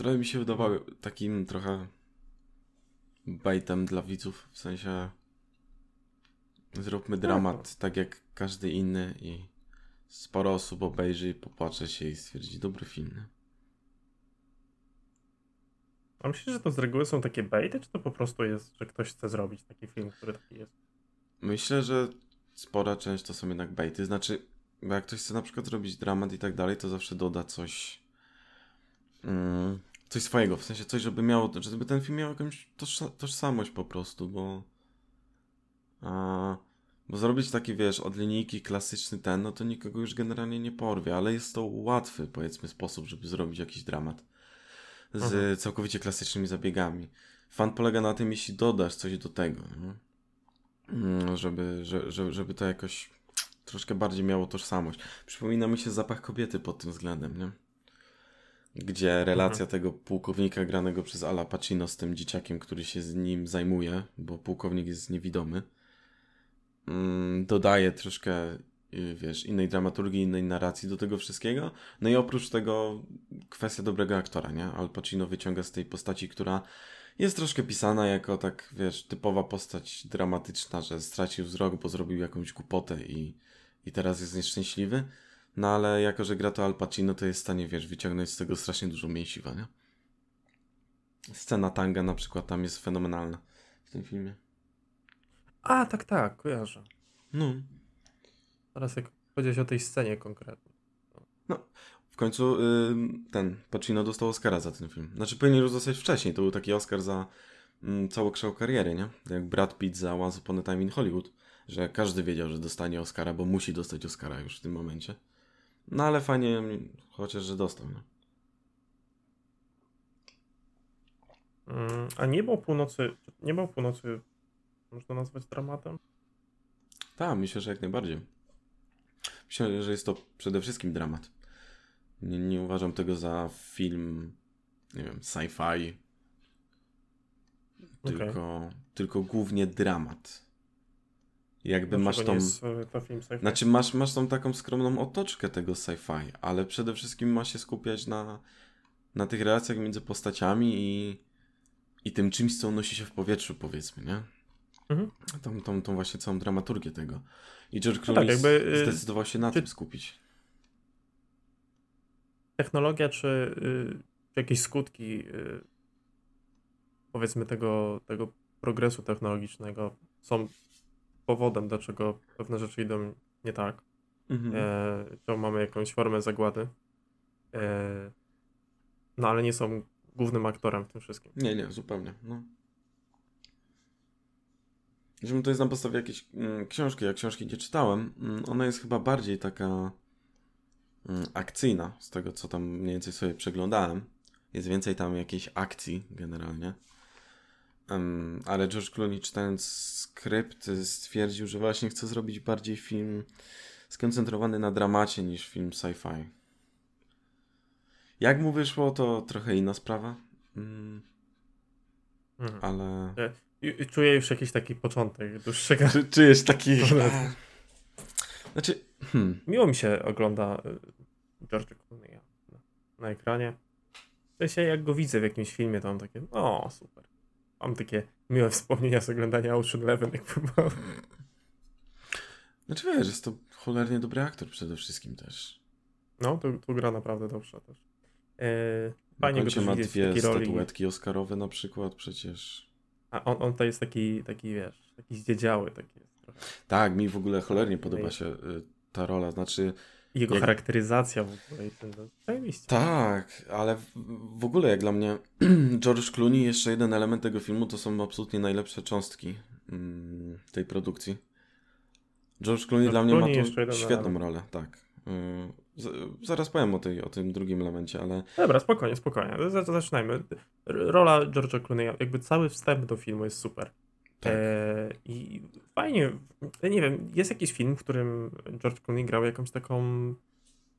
trochę mi się wydawały takim trochę baitem dla widzów, w sensie zróbmy Tak, dramat tak jak każdy inny i sporo osób obejrzy, popłacze się i stwierdzi dobry film. A myślisz, że to z reguły są takie baity, czy to po prostu jest, że ktoś chce zrobić taki film, który taki jest? Myślę, że spora część to są jednak baity, znaczy bo jak ktoś chce na przykład zrobić dramat i tak dalej, to zawsze doda coś mm, coś swojego, w sensie coś, żeby miało, żeby ten film miał jakąś tożsa- tożsamość po prostu, bo a, bo zrobić taki, wiesz, od linijki klasyczny ten, no to nikogo już generalnie nie porwie, ale jest to łatwy, powiedzmy, sposób, żeby zrobić jakiś dramat z Mhm. całkowicie klasycznymi zabiegami. Fan polega na tym, jeśli dodasz coś do tego, nie? Mm, żeby, że, że, żeby to jakoś troszkę bardziej miało tożsamość. Przypomina mi się zapach kobiety pod tym względem, nie? Gdzie relacja tego pułkownika granego przez Ala Pacino z tym dzieciakiem, który się z nim zajmuje, bo pułkownik jest niewidomy, mm, dodaje troszkę, y, wiesz, innej dramaturgii, innej narracji do tego wszystkiego. No i oprócz tego kwestia dobrego aktora, nie? Al Pacino wyciąga z tej postaci, która jest troszkę pisana jako tak, wiesz, typowa postać dramatyczna, że stracił wzrok, bo zrobił jakąś głupotę i, i teraz jest nieszczęśliwy. No ale jako, że gra to Al Pacino, to jest w stanie, wiesz, wyciągnąć z tego strasznie dużo mięsiwa, nie? Scena tanga na przykład tam jest fenomenalna w tym filmie. A, tak, tak, kojarzę. No. Teraz jak powiedziałeś o tej scenie konkretnie. W końcu ten Pacino dostał Oscara za ten film. Znaczy powinien już dostać wcześniej. To był taki Oscar za mm, całokształt kariery, nie? Jak Brad Pitt za Once Upon a Time in Hollywood. Że każdy wiedział, że dostanie Oscara, bo musi dostać Oscara już w tym momencie. No ale fajnie, chociaż, że dostał, no. Mm, a niebo północy, niebo północy można nazwać dramatem? Tak, myślę, że jak najbardziej. Myślę, że jest to przede wszystkim dramat. Nie, nie uważam tego za film, nie wiem, sci-fi. Tylko, tylko głównie dramat. Jakby masz tą... jest e, to film sci-fi? Znaczy masz, masz tą taką skromną otoczkę tego sci-fi, ale przede wszystkim ma się skupiać na, na tych relacjach między postaciami i, i tym czymś, co unosi się w powietrzu, powiedzmy, nie? Mhm. Tą, tą, tą właśnie całą dramaturgię tego. I George No Clooney tak, jakby, y, zdecydował się na tym skupić. Technologia czy, czy jakieś skutki y, powiedzmy tego, tego progresu technologicznego są powodem, dlaczego pewne rzeczy idą nie tak. Mhm. E, to mamy jakąś formę zagłady. E, no ale nie są głównym aktorem w tym wszystkim. Nie, nie, zupełnie. No. Zresztą to jest na podstawie jakiejś mm, książki. Ja książki nie czytałem. Mm, Ona jest chyba bardziej taka mm, akcyjna, z tego co tam mniej więcej sobie przeglądałem. Jest więcej tam jakiejś akcji generalnie. Em, ale George Clooney czytając skrypt stwierdził, że właśnie chce zrobić bardziej film skoncentrowany na dramacie niż film sci-fi. Jak mu wyszło, to trochę inna sprawa. Mm, Mhm. ale. I, i czuję już jakiś taki początek dłuższego. Czy, czujesz taki. Znaczy. Hmm. Miło mi się ogląda y, George'a Clooney'a na, ekranie. W sensie jak go widzę w jakimś filmie, to mam takie, o super. Mam takie miłe wspomnienia z oglądania Ocean Eleven, jak był Znaczy wiesz, jest to cholernie dobry aktor przede wszystkim też. No, tu, tu gra naprawdę dobrze też. Na fajnie go ma dwie statuetki Oscarowe na przykład przecież. A on, on to jest taki, taki wiesz, taki zdziedziały taki jest trochę. Tak, mi w ogóle cholernie podoba się y, ta rola. Znaczy, Jego Jak- charakteryzacja w ogóle zajebiście. tak, ale w, ogóle jak dla mnie George Clooney, jeszcze jeden element tego filmu, to są absolutnie najlepsze cząstki mm, tej produkcji. George Clooney dla mnie Clooney ma tu świetną rolę, tak. Y, zaraz powiem o, tej, o tym drugim elemencie, ale Dobra, spokojnie, spokojnie. Zaczynajmy. Rola George'a Clooney'a, jakby cały wstęp do filmu jest super. Tak. E, I fajnie, ja nie wiem, jest jakiś film, w którym George Clooney grał jakąś taką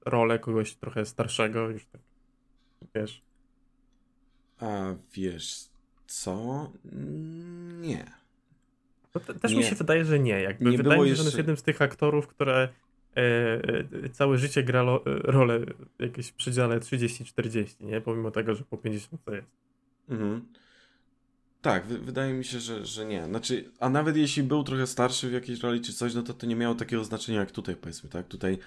rolę kogoś trochę starszego, już tak, wiesz. A wiesz co? Nie. No te, też mi Nie. się wydaje, że nie. Jakby Nie wydaje mi się, że on jest jeszcze- jednym z tych aktorów, które e, e, całe życie gra lo, e, rolę jakieś w przedziale 30-40, nie? Pomimo tego, że po 50 to jest. Mhm. Tak, wy- wydaje mi się, że, że nie. Znaczy, a nawet jeśli był trochę starszy w jakiejś roli czy coś, no to to nie miało takiego znaczenia jak tutaj, powiedzmy, tak? Tutaj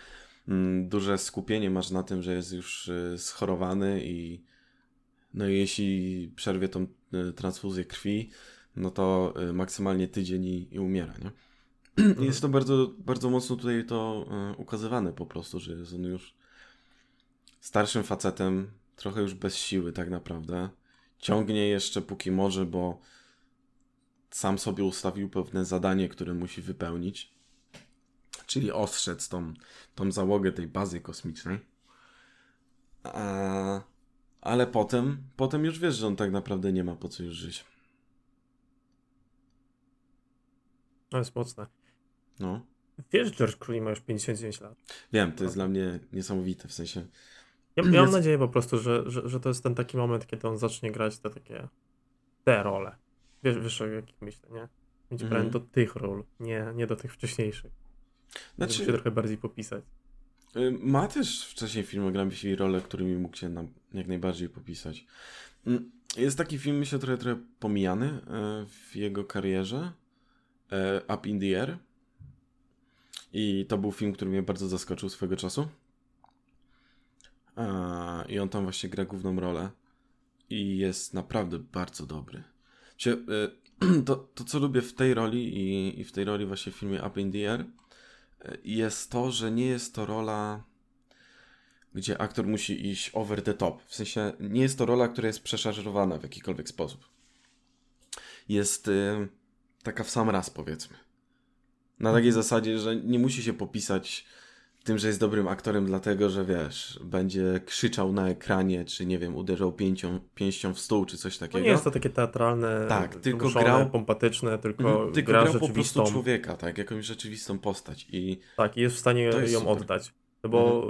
mm, duże skupienie masz na tym, że jest już y, schorowany i no i jeśli przerwie tą y, transfuzję krwi, no to y, maksymalnie tydzień i, i umiera, nie? Jest to bardzo, bardzo mocno tutaj to y, ukazywane po prostu, że jest on już starszym facetem, trochę już bez siły tak naprawdę. Ciągnie jeszcze póki może, bo sam sobie ustawił pewne zadanie, które musi wypełnić. Czyli ostrzec tą, tą załogę tej bazy kosmicznej. A, ale potem, potem już wiesz, że on tak naprawdę nie ma po co już żyć. To jest mocne. No. Wiesz, George Clooney ma już 59 lat. Wiem, to jest dla mnie niesamowite, w sensie... Ja, ja mam nadzieję po prostu, że, że, że to jest ten taki moment, kiedy on zacznie grać te takie te role. Wiesz, wiesz o jakich myślę, nie? Będzie brany do tych ról, nie, nie do tych wcześniejszych. Żeby się Znaczy, trochę bardziej popisać. ma też wcześniej w filmografii role, którymi mógł się nam jak najbardziej popisać. Mm, Jest taki film, myślę, trochę, trochę pomijany e, w jego karierze. e, Up in the Air. I to był film, który mnie bardzo zaskoczył swego czasu. I on tam właśnie gra główną rolę. I jest naprawdę bardzo dobry. E, to, to, co lubię w tej roli i, i w tej roli właśnie w filmie Up in the Air, e, jest to, że nie jest to rola, gdzie aktor musi iść over the top. W sensie nie jest to rola, która jest przeszarżowana w jakikolwiek sposób. Jest e, taka w sam raz, powiedzmy. Na takiej zasadzie, że nie musi się popisać tym, że jest dobrym aktorem, dlatego że wiesz, będzie krzyczał na ekranie, czy nie wiem, uderzał pięcią, pięścią w stół, czy coś No takiego. nie jest to takie teatralne, Tak, tylko wymuszone, grał- pompatyczne, tylko, Mhm, tylko gra grał po prostu człowieka, tak, jakąś rzeczywistą postać. I Tak, i jest w stanie jest ją super. oddać. No bo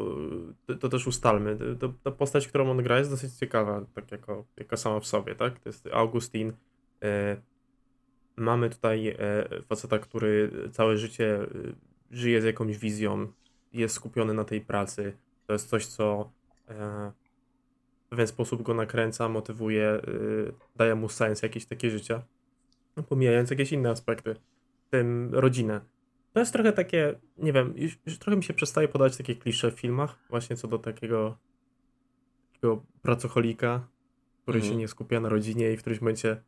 Mhm. to, też ustalmy. To, ta postać, którą on gra, jest dosyć ciekawa, tak jako, jako sama w sobie, tak? To jest Augustin. E, mamy tutaj e, faceta, który całe życie e, żyje z jakąś wizją, jest skupiony na tej pracy. To jest coś, co e, w pewien sposób go nakręca, motywuje, e, daje mu sens jakieś takie życia, pomijając jakieś inne aspekty, w tym rodzinę. To jest trochę takie, nie wiem, już, już trochę mi się przestaje podać takie klisze w filmach, właśnie co do takiego, takiego pracocholika, który Mhm. się nie skupia na rodzinie i w którymś momencie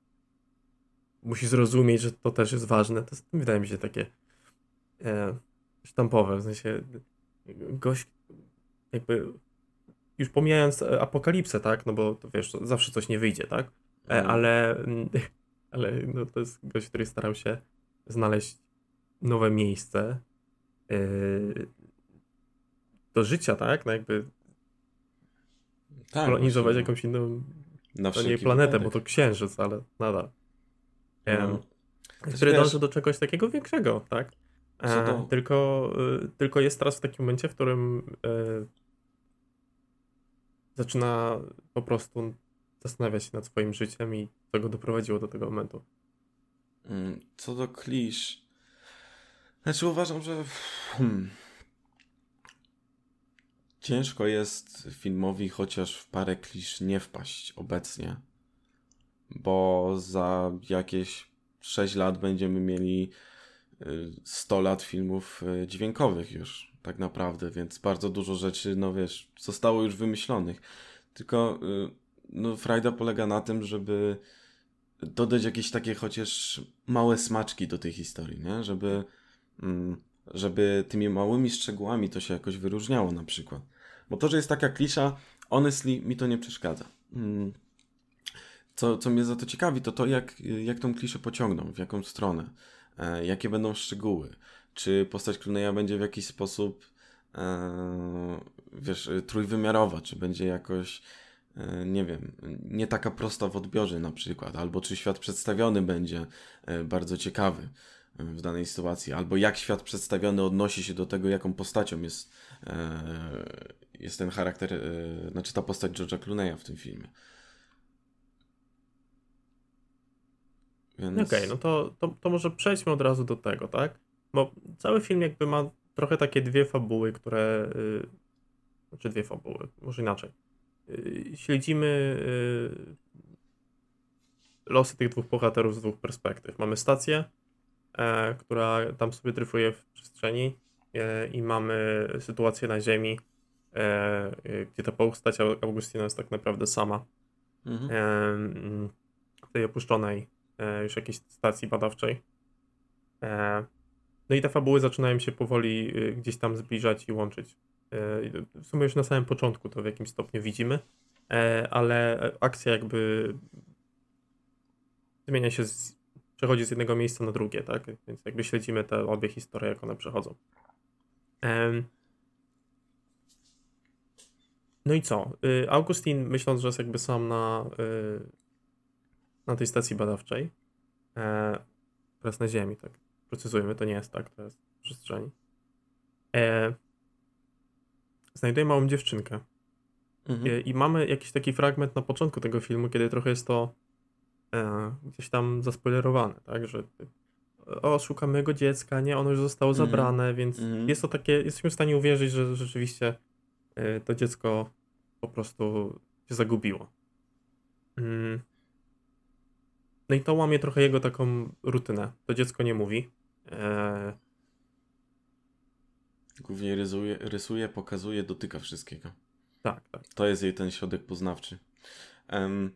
musi zrozumieć, że to też jest ważne. To jest, wydaje mi się takie e, sztampowe, w sensie gość jakby już pomijając e, apokalipsę, tak, no bo to wiesz, zawsze coś nie wyjdzie, tak, e, Mhm. ale, ale no, to jest gość, który starał się znaleźć nowe miejsce yy, do życia, tak? No jakby tak, kolonizować właśnie, jakąś inną, na to nie planetę, wypadek. bo to księżyc, ale nadal. Em, No. który dąży do czegoś takiego większego, tak? E, Co do- tylko, y, tylko jest teraz w takim momencie, w którym y, zaczyna po prostu zastanawiać się nad swoim życiem i co go doprowadziło do tego momentu. Mm, Co do klisz. Znaczy uważam, że hmm, ciężko jest filmowi chociaż w parę klisz nie wpaść obecnie. Bo za jakieś 6 lat będziemy mieli 100 lat filmów y, dźwiękowych już tak naprawdę, więc bardzo dużo rzeczy, no wiesz, zostało już wymyślonych. Tylko y, no, frajda polega na tym, żeby dodać jakieś takie chociaż małe smaczki do tej historii, nie? Żeby, mm, żeby tymi małymi szczegółami to się jakoś wyróżniało na przykład. Bo to, że jest taka klisza, honestly, mi to nie przeszkadza. Mm. Co, co mnie za to ciekawi, to to, jak, jak tą kliszę pociągną, w jaką stronę, e, jakie będą szczegóły. Czy postać Clooney'a będzie w jakiś sposób, e, wiesz, e, trójwymiarowa, czy będzie jakoś e, nie wiem, nie taka prosta w odbiorze na przykład, albo czy świat przedstawiony będzie e, bardzo ciekawy e, w danej sytuacji, albo jak świat przedstawiony odnosi się do tego, jaką postacią jest, e, jest ten charakter, e, znaczy ta postać George'a Clooney'a w tym filmie. Więc... Okej, no to, to, to może przejdźmy od razu do tego, tak? Bo cały film jakby ma trochę takie dwie fabuły, które. y, Znaczy dwie fabuły, może inaczej. Y, Śledzimy y, losy tych dwóch bohaterów z dwóch perspektyw. Mamy stację, e, która tam sobie dryfuje w przestrzeni e, i mamy sytuację na Ziemi, e, e, gdzie ta postać Au- Augustina jest tak naprawdę sama Mhm. w tej opuszczonej już jakiejś stacji badawczej. E, No i te fabuły zaczynają się powoli y, gdzieś tam zbliżać i łączyć. E, W sumie już na samym początku to w jakimś stopniu widzimy, e, ale akcja jakby zmienia się, z, przechodzi z jednego miejsca na drugie, tak? Więc jakby śledzimy te obie historie, jak one przechodzą. No i co? Augustin, myśląc, że jest jakby sam na, na tej stacji badawczej, e, teraz na Ziemi, tak precyzujmy, to nie jest tak, to jest w przestrzeni, e, znajduje małą dziewczynkę. Mhm. I, I mamy jakiś taki fragment na początku tego filmu, kiedy trochę jest to e, gdzieś tam zaspoilerowane, tak, że o, szukamy jego dziecka, nie, ono już zostało Mhm. zabrane, więc Mhm. jest to takie, jesteśmy w stanie uwierzyć, że rzeczywiście e, to dziecko po prostu się zagubiło. Mm. No i to łamie trochę jego taką rutynę. To dziecko nie mówi. E, Głównie rysuje, rysuje, pokazuje, dotyka wszystkiego. tak, tak. To jest jej ten środek poznawczy. Em,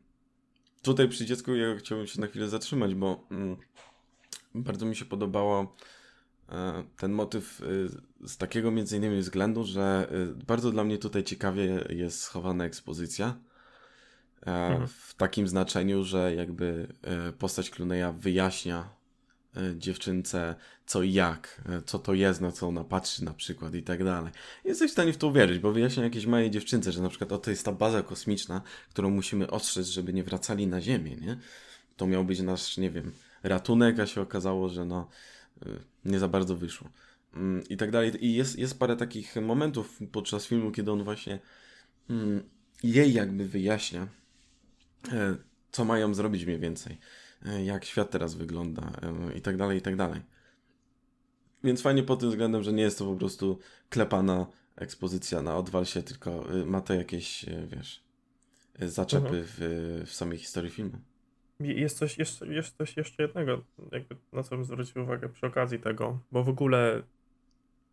tutaj przy dziecku ja chciałbym się na chwilę zatrzymać, bo mm, bardzo mi się podobało e, ten motyw y, z takiego między innymi względu, że y, bardzo dla mnie tutaj ciekawie jest schowana ekspozycja. E, Mhm. W takim znaczeniu, że jakby e, postać Cluneya wyjaśnia e, dziewczynce co i jak, co to jest, na co ona patrzy na przykład i tak dalej. Jesteś w stanie w to uwierzyć, bo wyjaśnia jakiejś małej dziewczynce, że na przykład oto jest ta baza kosmiczna, którą musimy ostrzec, żeby nie wracali na Ziemię, nie? To miał być nasz, nie wiem, ratunek, a się okazało, że no nie za bardzo wyszło. Mm, I tak dalej. I jest, jest parę takich momentów podczas filmu, kiedy on właśnie mm, jej jakby wyjaśnia, co mają zrobić mniej więcej, e, jak świat teraz wygląda e, i tak dalej, i tak dalej. Więc fajnie pod tym względem, że nie jest to po prostu klepana ekspozycja na odwal się, tylko y, ma to jakieś, y, wiesz, y, zaczepy Mhm. w, w samej historii filmu. Jest coś, jeszcze, jest coś jeszcze jednego, jakby na co bym zwrócił uwagę przy okazji tego, bo w ogóle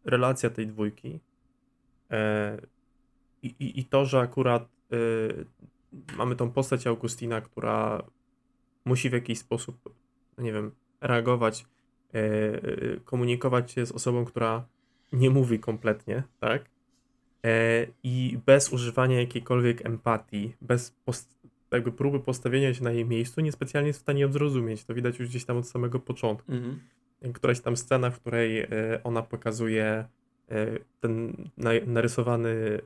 relacja tej dwójki e, i, i, i to, że akurat e, mamy tą postać Augustina, która musi w jakiś sposób, nie wiem, reagować, e, e, komunikować się z osobą, która nie mówi kompletnie, tak? E, I bez używania jakiejkolwiek empatii, bez post- jakby próby postawienia się na jej miejscu, niespecjalnie jest w stanie ją zrozumieć. To widać już gdzieś tam od samego początku. Mhm. Któraś tam scena, w której ona pokazuje ten na, narysowany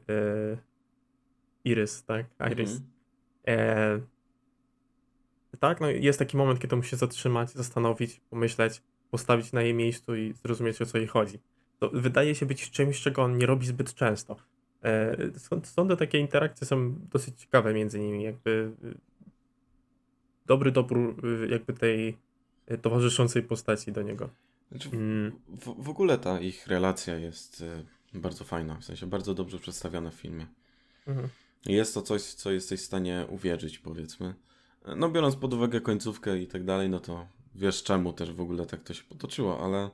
irys, tak? Iris. Mhm. E, tak, no jest taki moment, kiedy musi się zatrzymać, zastanowić, pomyśleć, postawić na jej miejscu i zrozumieć, o co jej chodzi. To wydaje się być czymś, czego on nie robi zbyt często. E, te takie interakcje są dosyć ciekawe między nimi, jakby y, dobry dobór y, jakby tej y, towarzyszącej postaci do niego. Znaczy, Mm, w, w ogóle ta ich relacja jest bardzo fajna, w sensie bardzo dobrze przedstawiona w filmie. mhm. Jest to coś, co jesteś w stanie uwierzyć, powiedzmy. No, biorąc pod uwagę końcówkę i tak dalej, no to wiesz czemu też w ogóle tak to się potoczyło, ale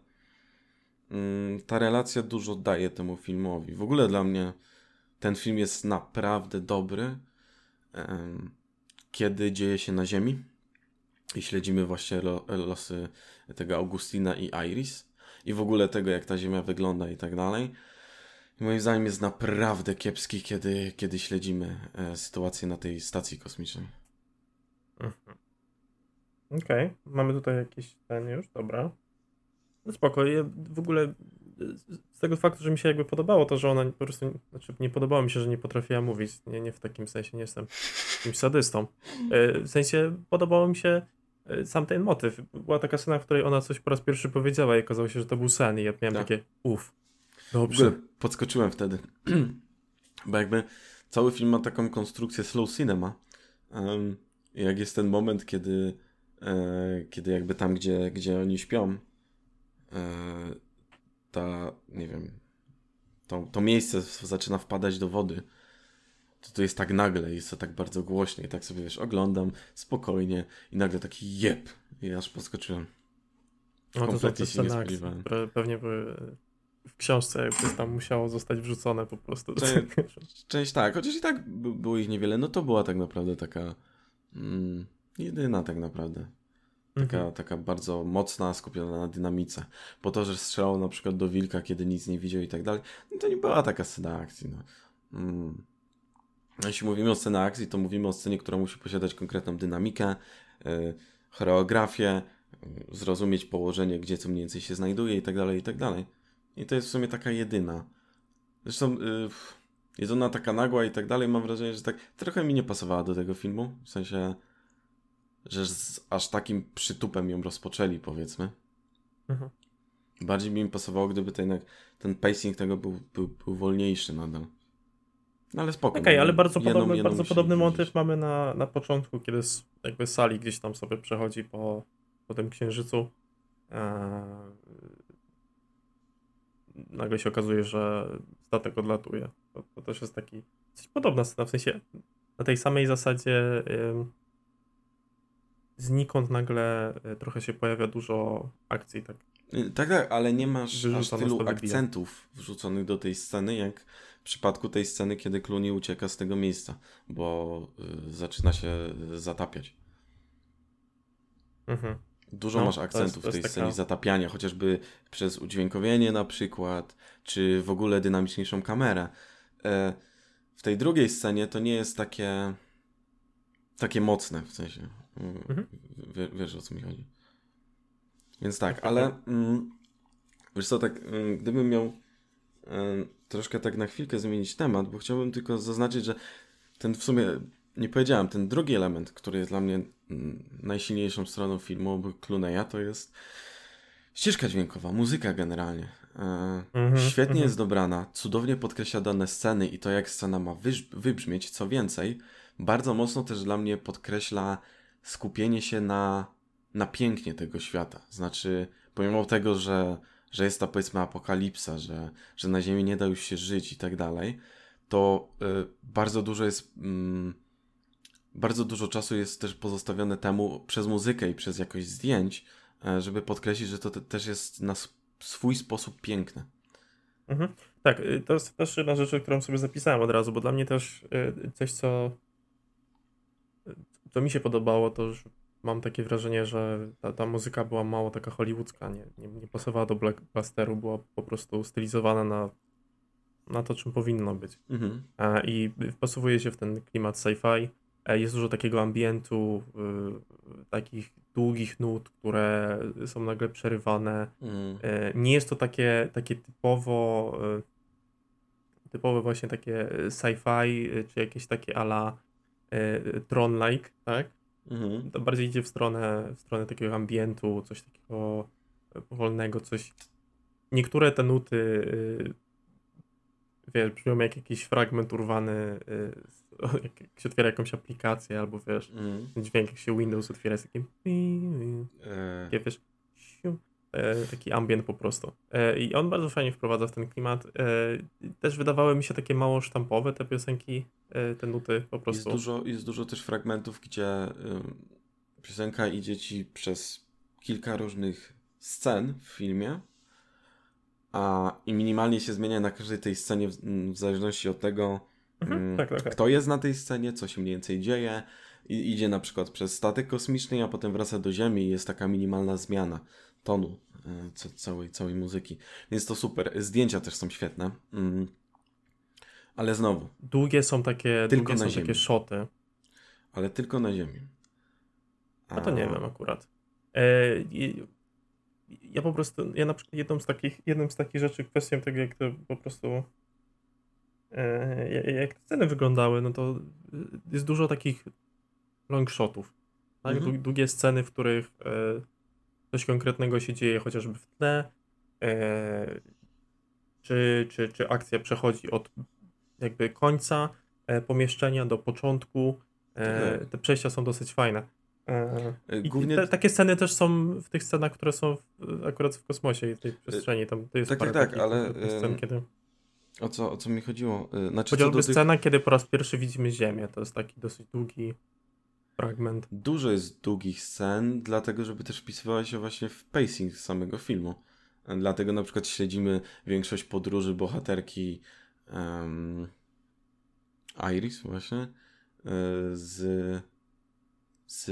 mm, ta relacja dużo daje temu filmowi. W ogóle dla mnie ten film jest naprawdę dobry, em, kiedy dzieje się na Ziemi i śledzimy właśnie lo, losy tego Augustina i Iris i w ogóle tego, jak ta Ziemia wygląda i tak dalej. Moim zdaniem jest naprawdę kiepski, kiedy, kiedy śledzimy e, sytuację na tej stacji kosmicznej. Mhm. Okej, mamy tutaj jakiś ten już, dobra. No spoko, ja w ogóle y, z tego faktu, że mi się jakby podobało to, że ona po prostu, znaczy nie podobało mi się, że nie potrafiła mówić, nie, nie w takim sensie, nie jestem jakimś sadystą. Y, W sensie podobało mi się y, sam ten motyw. Była taka scena, w której ona coś po raz pierwszy powiedziała i okazało się, że to był sen i ja miałem Tak. takie uff, W dobrze. ogóle podskoczyłem wtedy, bo jakby cały film ma taką konstrukcję slow cinema. Um, jak jest ten moment, kiedy, e, kiedy jakby tam, gdzie, gdzie oni śpią, e, ta, nie wiem, to, to miejsce zaczyna wpadać do wody, to to jest tak nagle, jest to tak bardzo głośno i tak sobie, wiesz, oglądam spokojnie i nagle taki jeb i aż poskoczyłem. No to Kompletnie te się nie spodziewałem. pewnie by w książce jakby tam musiało zostać wrzucone po prostu. Cze- Część tak, chociaż i tak by- było ich niewiele, no to była tak naprawdę taka mm, jedyna tak naprawdę. Taka, Mhm. taka bardzo mocna, skupiona na dynamice. Po to, że strzelał na przykład do wilka, kiedy nic nie widział i tak dalej, no to nie była taka scena akcji. No. Mm. Jeśli mówimy o scenie akcji, to mówimy o scenie, która musi posiadać konkretną dynamikę, y, choreografię, y, zrozumieć położenie, gdzie co mniej więcej się znajduje i tak dalej, i tak dalej. I to jest w sumie taka jedyna. Zresztą y, jest ona taka nagła i tak dalej, mam wrażenie, że tak trochę mi nie pasowała do tego filmu, w sensie że z aż takim przytupem ją rozpoczęli, powiedzmy. Mhm. Bardziej mi pasowało, gdyby jednak ten pacing tego był, był, był wolniejszy nadal. No ale spoko. Okej, no, ale bardzo jedną- podobny, jedną bardzo podobny motyw mamy na, na początku, kiedy s- jakby Sali gdzieś tam sobie przechodzi po, po tym księżycu. Eee, nagle się okazuje, że statek odlatuje. To, to też jest taki coś podobna scena, w sensie na tej samej zasadzie ym, znikąd nagle y, trochę się pojawia dużo akcji, tak. Y, Tak, tak, ale nie masz aż tylu akcentów wrzuconych do tej sceny, jak w przypadku tej sceny, kiedy Clooney ucieka z tego miejsca, bo y, zaczyna się zatapiać. Mhm. Dużo No, masz jest- akcentów to w tej jest scenie taka- zatapiania, chociażby przez udźwiękowienie na przykład, czy w ogóle dynamiczniejszą kamerę. E, w tej drugiej scenie to nie jest takie takie mocne, w sensie. Mm, Mhm. Wie, wiesz o co mi chodzi. Więc tak, Tak, ale mm, wiesz co, tak mm, gdybym miał troszkę tak na chwilkę zmienić temat, bo chciałbym tylko zaznaczyć, że ten w sumie, nie powiedziałem, ten drugi element, który jest dla mnie mm, najsilniejszą stroną filmu obok Clooney'a, to jest ścieżka dźwiękowa, muzyka generalnie. Mhm, Świetnie mhm. jest dobrana, cudownie podkreśla dane sceny i to, jak scena ma wybrzmieć. Co więcej, bardzo mocno też dla mnie podkreśla skupienie się na, na pięknie tego świata. Znaczy, pomimo tego, że, że jest ta powiedzmy apokalipsa, że, że na Ziemi nie da już się żyć i tak dalej, to y, bardzo dużo jest. mm, bardzo dużo czasu jest też pozostawione temu przez muzykę i przez jakość zdjęć, e, żeby podkreślić, że to te, też jest na sw- swój sposób piękne. Mhm. Tak, y, to jest też jedna rzecz, którą sobie zapisałem od razu, bo dla mnie też y, coś, co, y, co mi się podobało, to że mam takie wrażenie, że ta, ta muzyka była mało taka hollywoodzka, nie, nie, nie pasowała do blockbusteru, była po prostu stylizowana na, na to, czym powinno być. Mhm. E, I wpasowuje się w ten klimat sci-fi. E, Jest dużo takiego ambientu, y, takich długich nut, które są nagle przerywane. Mm. E, Nie jest to takie, takie typowo e, typowe właśnie takie sci-fi, czy jakieś takie ala Tron-like, tak? Mhm. To bardziej idzie w stronę, w stronę takiego ambientu, coś takiego wolnego, coś... Niektóre te nuty, y, wiesz, brzmią jak jakiś fragment urwany, y, z- jak się otwiera jakąś aplikację, albo wiesz, Mm. dźwięk jak się Windows otwiera, jest taki... E, wiesz, siu, e, taki ambient po prostu. E, I on bardzo fajnie wprowadza w ten klimat. E, też wydawały mi się takie mało sztampowe te piosenki, e, te nuty po jest, prostu. dużo, jest dużo też fragmentów, gdzie piosenka idzie ci przez kilka różnych scen w filmie, a i minimalnie się zmienia na każdej tej scenie w, w zależności od tego, Mhm, mm, tak, tak, tak. kto jest na tej scenie, co się mniej więcej dzieje. I, idzie na przykład przez statek kosmiczny, a potem wraca do Ziemi i jest taka minimalna zmiana tonu e, ca- całej, całej muzyki. Więc to super. Zdjęcia też są świetne. Mm. Ale znowu, Długie są takie, Tylko długie na są ziemi. takie szoty. ale tylko na Ziemi. A to nie wiem akurat. E, ja po prostu, ja na przykład jedną z takich, jedną z takich rzeczy, kwestią tego, jak to po prostu jak- jak sceny wyglądały, no to y, jest dużo takich long shotów. Tak? Mhm. Dłu- Długie sceny, w których e, coś konkretnego się dzieje chociażby w tle, e, czy, czy, czy akcja przechodzi od jakby końca e, pomieszczenia do początku. E, Tak. te przejścia są dosyć fajne. E, Głównie... te, takie sceny też są w tych scenach, które są w, akurat w kosmosie i w tej przestrzeni. Tam to jest tak, tak, takich ale, scen, kiedy... O co, o co mi chodziło? Y, Znaczy, Chociażby tych... scena, kiedy po raz pierwszy widzimy Ziemię. To jest taki dosyć długi fragment. Dużo jest długich scen, dlatego żeby też wpisywała się właśnie w pacing samego filmu. Dlatego na przykład śledzimy większość podróży bohaterki em, Iris właśnie y, z, z,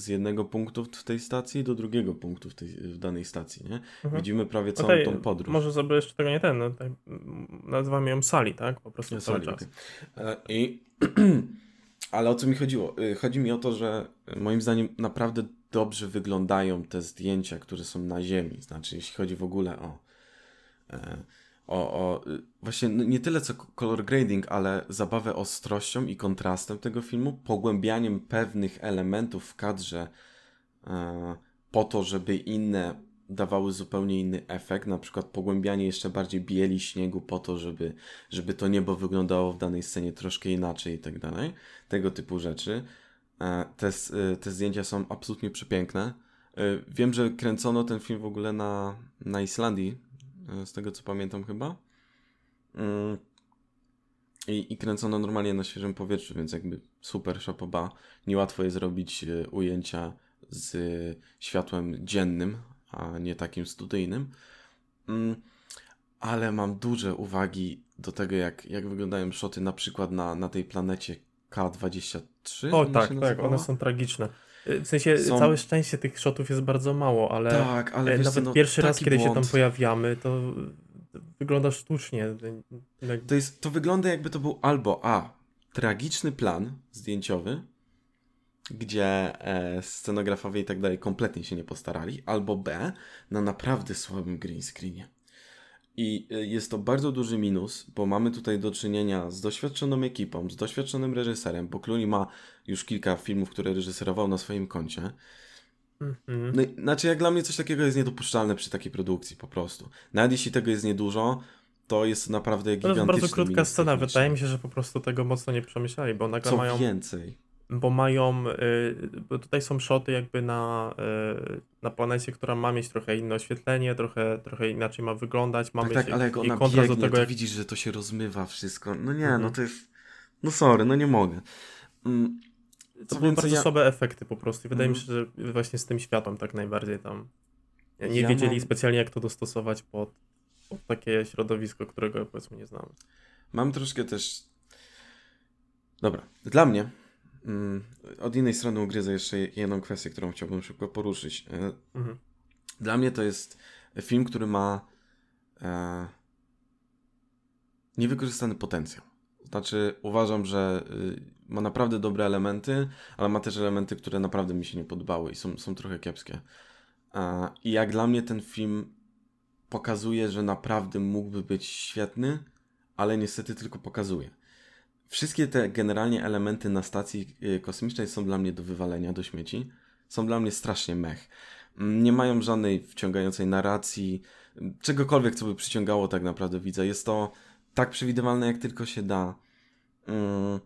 z jednego punktu w tej stacji do drugiego punktu w, tej, w danej stacji, nie? Mhm. Widzimy prawie całą Okej, tą podróż. Może sobie jeszcze tego nie ten, no, tak, nazywamy ją Sali, tak? Po prostu Ja cały sali, czas. okej. E, I, ale o co mi chodziło? Y, Chodzi mi o to, że moim zdaniem naprawdę dobrze wyglądają te zdjęcia, które są na ziemi. Znaczy, jeśli chodzi w ogóle o, e, o, o właśnie nie tyle co color grading, ale zabawę ostrością i kontrastem tego filmu, pogłębianiem pewnych elementów w kadrze e, po to, żeby inne dawały zupełnie inny efekt, na przykład pogłębianie jeszcze bardziej bieli śniegu po to, żeby, żeby to niebo wyglądało w danej scenie troszkę inaczej i tak dalej. Tego typu rzeczy. E, Te, e, te zdjęcia są absolutnie przepiękne. E, Wiem, że kręcono ten film w ogóle na, na Islandii, z tego co pamiętam chyba. Mm. I, I kręcono normalnie na świeżym powietrzu, więc jakby super szapoba. Niełatwo jest robić e, ujęcia z światłem dziennym, a nie takim studyjnym. Mm, ale mam duże uwagi do tego, jak, jak wyglądają szoty na przykład na, na tej planecie K23. O tak, tak, one są tragiczne. Y, W sensie Są- całe szczęście tych shotów jest bardzo mało, ale Tak, ale e, wiesz co, nawet no, pierwszy raz, kiedy się tam błąd. pojawiamy, to y, wygląda sztucznie. Tak, To, jest, to wygląda jakby to był albo A. Tragiczny plan zdjęciowy, gdzie e, scenografowie i tak dalej kompletnie się nie postarali, albo B. Na naprawdę słabym green screenie. I e, jest to bardzo duży minus, bo mamy tutaj do czynienia z doświadczoną ekipą, z doświadczonym reżyserem, bo Clooney ma już kilka filmów, które reżyserował na swoim koncie. Mhm. No, znaczy, jak dla mnie coś takiego jest niedopuszczalne przy takiej produkcji, po prostu. Nawet jeśli tego jest niedużo, to jest naprawdę To gigantyczny jest bardzo krótka scena. Wydaje mi się, że po prostu tego mocno nie przemyśleli, bo nagle Co mają. więcej. Bo mają. Y, bo tutaj są szoty jakby na, y, na planecie, która ma mieć trochę inne oświetlenie, trochę, trochę inaczej ma wyglądać. Ma Tak, mieć tak, ale jak ona kontrast biegnie, do tego, to jak widzisz, że to się rozmywa wszystko. No nie, Mhm. no to jest... No sorry, no nie mogę. Mm, To Co były więcej, bardzo ja- słabe efekty po prostu. Wydaje mi się, Mhm. że właśnie z tym światłem tak najbardziej tam nie Ja wiedzieli mam- specjalnie jak to dostosować pod, pod takie środowisko, którego powiedzmy nie znamy. Mam troszkę też... Dobra, dla mnie od innej strony ugryzę jeszcze jedną kwestię, którą chciałbym szybko poruszyć. E, Mhm. Dla mnie to jest film, który ma e, niewykorzystany potencjał. Znaczy, uważam, że y, ma naprawdę dobre elementy, ale ma też elementy, które naprawdę mi się nie podobały i są, są trochę kiepskie. E, I jak dla mnie ten film pokazuje, że naprawdę mógłby być świetny, ale niestety tylko pokazuje. Wszystkie te generalnie elementy na stacji y, kosmicznej są dla mnie do wywalenia do śmieci. Są dla mnie strasznie mech. Mm, Nie mają żadnej wciągającej narracji, mm, czegokolwiek, co by przyciągało tak naprawdę widza. Jest to tak przewidywalne, jak tylko się da. Mm,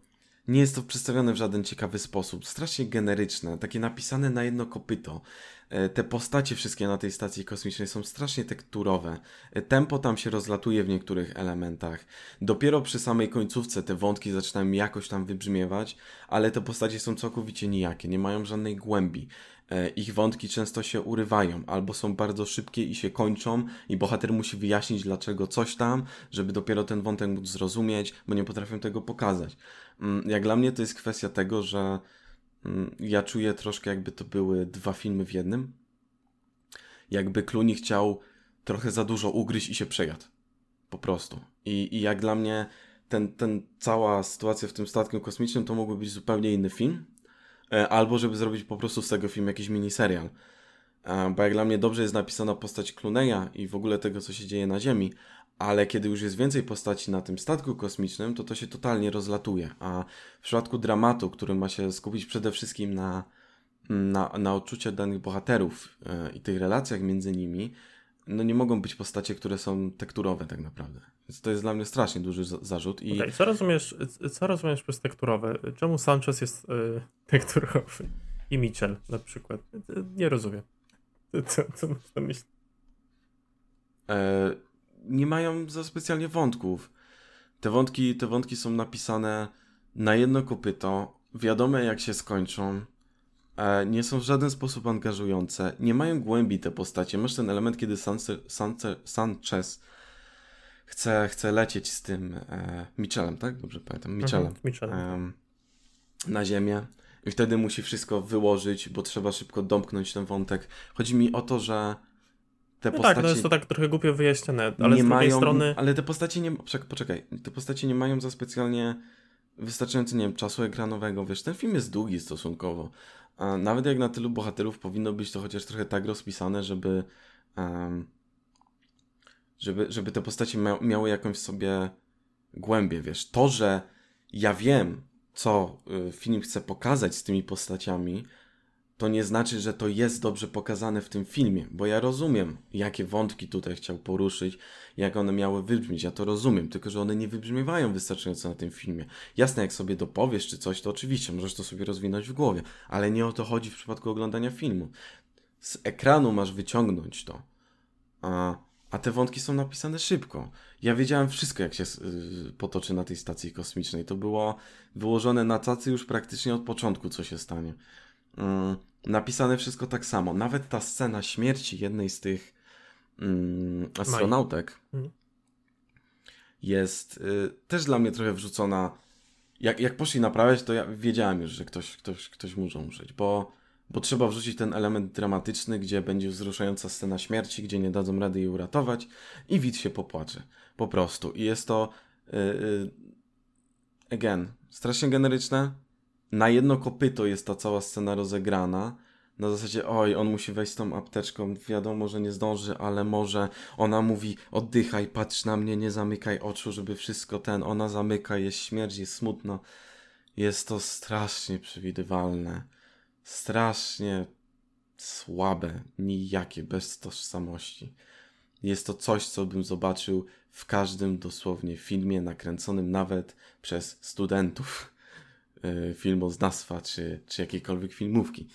Nie jest to przedstawione w żaden ciekawy sposób. Strasznie generyczne, takie napisane na jedno kopyto. E, Te postacie wszystkie na tej stacji kosmicznej są strasznie tekturowe. E, Tempo tam się rozlatuje w niektórych elementach. Dopiero przy samej końcówce te wątki zaczynają jakoś tam wybrzmiewać, ale te postacie są całkowicie nijakie, nie mają żadnej głębi. E, Ich wątki często się urywają, albo są bardzo szybkie i się kończą, i bohater musi wyjaśnić, dlaczego coś tam, żeby dopiero ten wątek móc zrozumieć, bo nie potrafią tego pokazać. Mm, Jak dla mnie to jest kwestia tego, że ja czuję troszkę, jakby to były dwa filmy w jednym. Jakby Clooney chciał trochę za dużo ugryźć i się przejadł. Po prostu. I, i jak dla mnie ten, ten cała sytuacja w tym statku kosmicznym to mógłby być zupełnie inny film. E, Albo żeby zrobić po prostu z tego film jakiś miniserial. E, Bo jak dla mnie dobrze jest napisana postać Clooney'a i w ogóle tego, co się dzieje na Ziemi, ale kiedy już jest więcej postaci na tym statku kosmicznym, to to się totalnie rozlatuje. A w przypadku dramatu, który ma się skupić przede wszystkim na, na, na odczuciach danych bohaterów e, i tych relacjach między nimi, no nie mogą być postacie, które są tekturowe tak naprawdę. Więc to jest dla mnie strasznie duży za- zarzut i Okej, co rozumiesz, co rozumiesz przez tekturowe? Czemu Sanchez jest y, tekturowy? i Mitchell na przykład. Nie rozumiem. Co, co masz na myśli? E, nie mają za specjalnie wątków. Te wątki, te wątki są napisane na jedno kopyto, wiadome jak się skończą, e, nie są w żaden sposób angażujące, nie mają głębi te postacie. Masz ten element, kiedy Sanse, Sanse, Sanchez chce, chce lecieć z tym e, Michelem, tak? Dobrze pamiętam, Michelem. Mhm, em, na ziemię i wtedy musi wszystko wyłożyć, bo trzeba szybko domknąć ten wątek. Chodzi mi o to, że te No postacie tak, no jest to tak trochę głupio wyjaśnione, ale nie z drugiej mają, strony... ale te postacie nie, poczekaj, te postacie nie mają za specjalnie wystarczająco, nie wiem, czasu ekranowego, wiesz, ten film jest długi stosunkowo, a nawet jak na tylu bohaterów powinno być to chociaż trochę tak rozpisane, żeby em, żeby, żeby te postacie mia miały jakąś sobie głębię, wiesz, to, że ja wiem, co y, film chce pokazać z tymi postaciami, to nie znaczy, że to jest dobrze pokazane w tym filmie, bo ja rozumiem, jakie wątki tutaj chciał poruszyć, jak one miały wybrzmieć. Ja to rozumiem, tylko że one nie wybrzmiewają wystarczająco na tym filmie. Jasne, jak sobie dopowiesz czy coś, to oczywiście możesz to sobie rozwinąć w głowie, ale nie o to chodzi w przypadku oglądania filmu. Z ekranu masz wyciągnąć to. A, a te wątki są napisane szybko. Ja wiedziałem wszystko, jak się y, potoczy na tej stacji kosmicznej. To było wyłożone na tacy już praktycznie od początku, co się stanie. Mm, napisane wszystko tak samo. Nawet ta scena śmierci jednej z tych mm, astronautek Mhm. jest y, też dla mnie trochę wrzucona. Jak, jak poszli naprawiać, to ja wiedziałem już, że ktoś, ktoś, ktoś muszą umrzeć, bo, bo trzeba wrzucić ten element dramatyczny, gdzie będzie wzruszająca scena śmierci, gdzie nie dadzą rady jej uratować i widz się popłacze. Po prostu. I jest to y, y, again, strasznie generyczne. Na jedno kopyto jest ta cała scena rozegrana. Na zasadzie, oj, on musi wejść z tą apteczką, wiadomo, że nie zdąży, ale może. Ona mówi, oddychaj, patrz na mnie, nie zamykaj oczu, żeby wszystko ten. Ona zamyka, jest śmierć, jest smutno. Jest to strasznie przewidywalne. Strasznie słabe, nijakie, bez tożsamości. Jest to coś, co bym zobaczył w każdym dosłownie filmie nakręconym nawet przez studentów filmoznawstwa czy, czy jakiejkolwiek filmówki.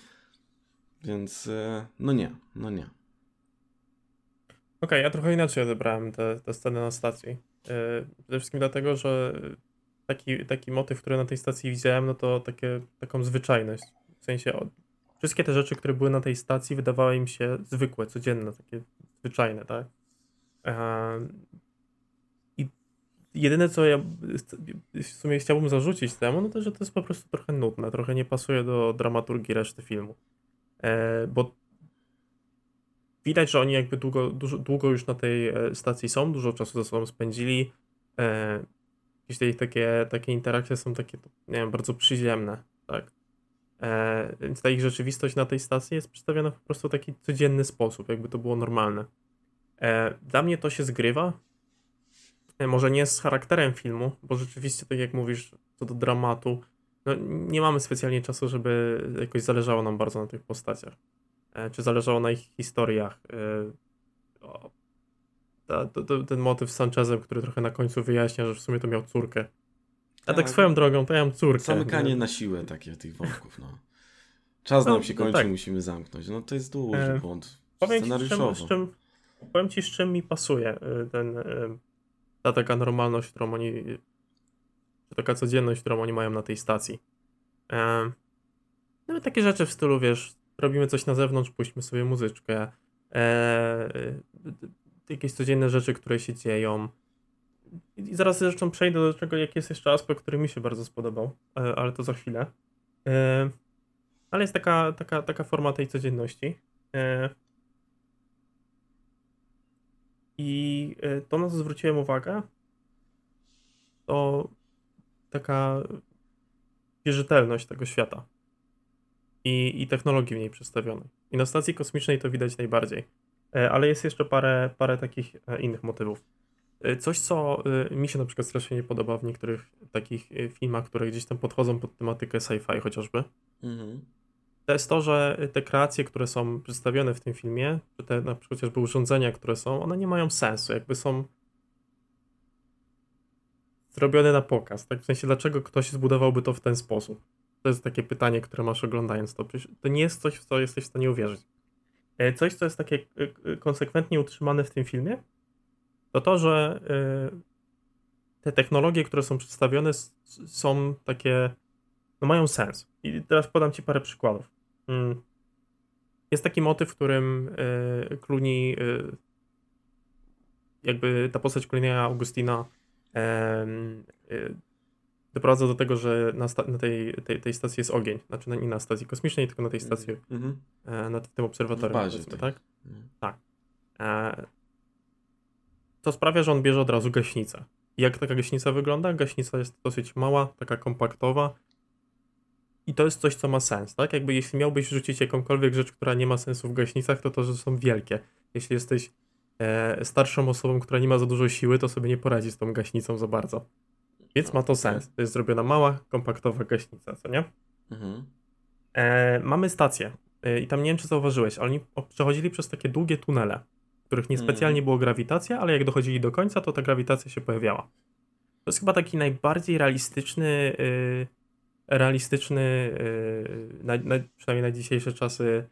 Więc y, no nie, no nie. Okej, ja trochę inaczej odebrałem tę tę scenę na stacji. Yy, Przede wszystkim dlatego, że taki, taki motyw, który na tej stacji widziałem, no to takie, taką zwyczajność. W sensie wszystkie te rzeczy, które były na tej stacji, wydawały im się zwykłe, codzienne, takie zwyczajne, tak? Jedyne, co ja w sumie chciałbym zarzucić temu, no to, że to jest po prostu trochę nudne, trochę nie pasuje do dramaturgii reszty filmu. E, bo widać, że oni jakby długo, dużo, długo już na tej e, stacji są, dużo czasu ze sobą spędzili. E, jakieś te, takie, takie interakcje są takie, nie wiem, bardzo przyziemne, tak. E, więc ta ich rzeczywistość na tej stacji jest przedstawiona po prostu w taki codzienny sposób, jakby to było normalne. E, dla mnie to się zgrywa. E, może nie z charakterem filmu, bo rzeczywiście, tak jak mówisz, co do dramatu, no, nie mamy specjalnie czasu, żeby jakoś zależało nam bardzo na tych postaciach. E, czy zależało na ich historiach. E, ten motyw z Sanchezem, który trochę na końcu wyjaśnia, że w sumie to miał córkę. A tak, Tak. swoją drogą, to ja mam córkę. Zamykanie nie? na siłę takie tych wątków, no. Czas No, nam się no kończy, tak. musimy zamknąć. No to jest duży E, błąd Powiem ci, z czym, z czym, powiem ci, z czym mi pasuje ten, ta taka normalność, którą oni, czy taka codzienność, którą oni mają na tej stacji. E, No takie rzeczy w stylu, wiesz, robimy coś na zewnątrz, puśćmy sobie muzyczkę. E, jakieś codzienne rzeczy, które się dzieją. I zaraz zresztą przejdę do czego, jaki jest jeszcze aspekt, który mi się bardzo spodobał, e, ale to za chwilę. E, Ale jest taka, taka, taka forma tej codzienności. I e, to, na co zwróciłem uwagę, to taka wierzytelność tego świata i, i technologii w niej przedstawionej. I na stacji kosmicznej to widać najbardziej. E, Ale jest jeszcze parę, parę takich e, innych motywów. Coś, co mi się na przykład strasznie nie podoba w niektórych takich filmach, które gdzieś tam podchodzą pod tematykę sci-fi chociażby, Mhm. To jest to, że te kreacje, które są przedstawione w tym filmie, czy te na przykład chociażby urządzenia, które są, one nie mają sensu, jakby są zrobione na pokaz, tak? W sensie, dlaczego ktoś zbudowałby to w ten sposób? To jest takie pytanie, które masz oglądając to. To nie jest coś, w co jesteś w stanie uwierzyć. E, coś, co jest takie e, konsekwentnie utrzymane w tym filmie, to to, że te technologie, które są przedstawione, są takie, no mają sens. I teraz podam Ci parę przykładów. Mm. Jest taki motyw, w którym Clooney, jakby ta postać Clooney'a Augustina doprowadza do tego, że na, na tej, tej, tej, stacji jest ogień. Znaczy nie na stacji kosmicznej, tylko na tej stacji, mm-hmm. nad tym obserwatorium. bazie, tak? tak? Mm. Tak. E, to sprawia, że on bierze od razu gaśnicę. Jak taka gaśnica wygląda? Gaśnica jest dosyć mała, taka kompaktowa. I to jest coś, co ma sens, tak? Jakby jeśli miałbyś rzucić jakąkolwiek rzecz, która nie ma sensu w gaśnicach, to to, że są wielkie. Jeśli jesteś e, starszą osobą, która nie ma za dużo siły, to sobie nie poradzi z tą gaśnicą za bardzo. Więc ma to sens. To jest zrobiona mała, kompaktowa gaśnica, co nie? Mhm. E, mamy stację. E, I tam nie wiem, czy zauważyłeś, ale oni przechodzili przez takie długie tunele, w których niespecjalnie mhm. było grawitacja, ale jak dochodzili do końca, to ta grawitacja się pojawiała. To jest chyba taki najbardziej realistyczny, yy, realistyczny, yy, na, na, przynajmniej na dzisiejsze czasy,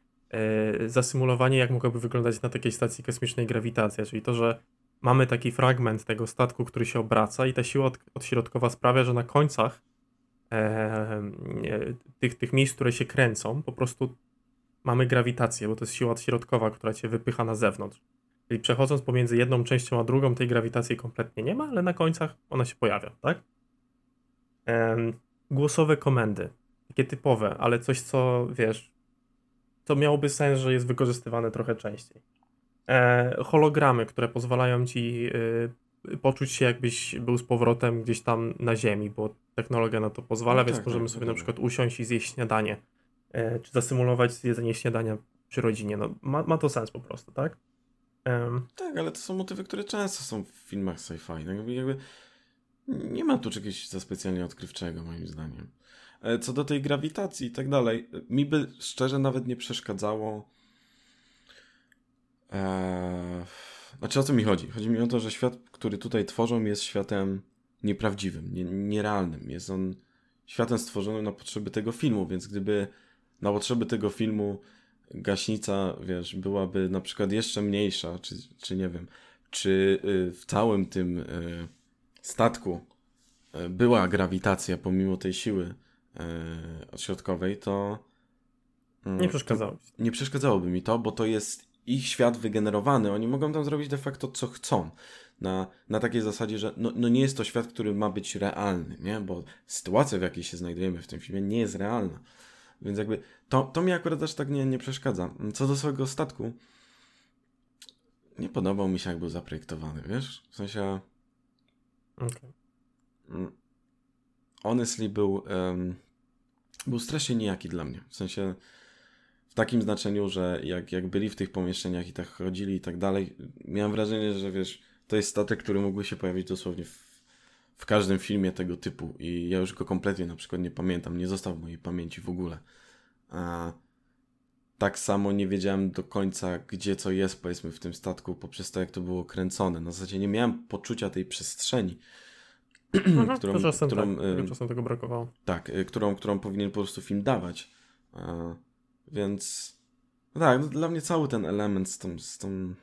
yy, zasymulowanie, jak mogłaby wyglądać na takiej stacji kosmicznej grawitacja, czyli to, że mamy taki fragment tego statku, który się obraca i ta siła od, odśrodkowa sprawia, że na końcach e, tych, tych miejsc, które się kręcą, po prostu mamy grawitację, bo to jest siła odśrodkowa, która cię wypycha na zewnątrz. Czyli przechodząc pomiędzy jedną częścią a drugą, tej grawitacji kompletnie nie ma, ale na końcach ona się pojawia, tak? E, głosowe komendy. Takie typowe, ale coś, co wiesz, to miałoby sens, że jest wykorzystywane trochę częściej e, hologramy, które pozwalają ci e, poczuć się jakbyś był z powrotem gdzieś tam na ziemi, bo technologia na to pozwala, no więc tak, możemy tak, sobie na przykład usiąść i zjeść śniadanie, e, czy zasymulować zjedzenie śniadania przy rodzinie. No, ma, ma to sens po prostu, tak? Um. Tak, ale to są motywy, które często są w filmach sci-fi. No jakby, jakby nie ma tu czegoś za specjalnie odkrywczego, moim zdaniem. E, co do tej grawitacji i tak dalej, mi by szczerze nawet nie przeszkadzało Eee, znaczy o co mi chodzi? Chodzi mi o to, że świat, który tutaj tworzą jest światem nieprawdziwym, nie, nierealnym. Jest on światem stworzonym na potrzeby tego filmu, więc gdyby na potrzeby tego filmu gaśnica, wiesz, byłaby na przykład jeszcze mniejsza, czy, czy nie wiem, czy y, w całym tym y, statku y, była grawitacja pomimo tej siły odśrodkowej, to nie przeszkadzałoby. Nie przeszkadzałoby mi to, bo to jest ich świat wygenerowany, oni mogą tam zrobić de facto co chcą. Na, na takiej zasadzie, że no, no nie jest to świat, który ma być realny, nie? Bo sytuacja, w jakiej się znajdujemy w tym filmie, nie jest realna. Więc jakby to, to mi akurat też tak nie, nie przeszkadza. Co do swojego statku, nie podobał mi się, jak był zaprojektowany, wiesz? W sensie. Okay. Honestly, był, um, był strasznie nijaki dla mnie. W sensie w takim znaczeniu, że jak, jak byli w tych pomieszczeniach i tak chodzili i tak dalej, miałem wrażenie, że wiesz, to jest statek, który mógłby się pojawić dosłownie w, w każdym filmie tego typu i ja już go kompletnie na przykład nie pamiętam, nie został w mojej pamięci w ogóle. A tak samo nie wiedziałem do końca, gdzie co jest, powiedzmy, w tym statku, poprzez to, jak to było kręcone. Na zasadzie nie miałem poczucia tej przestrzeni, mhm, którą, czasem którą, tak, czasem tego brakowało. Tak, y, którą, którą powinien po prostu film dawać. Więc no tak, no dla mnie cały ten element z tą, z tą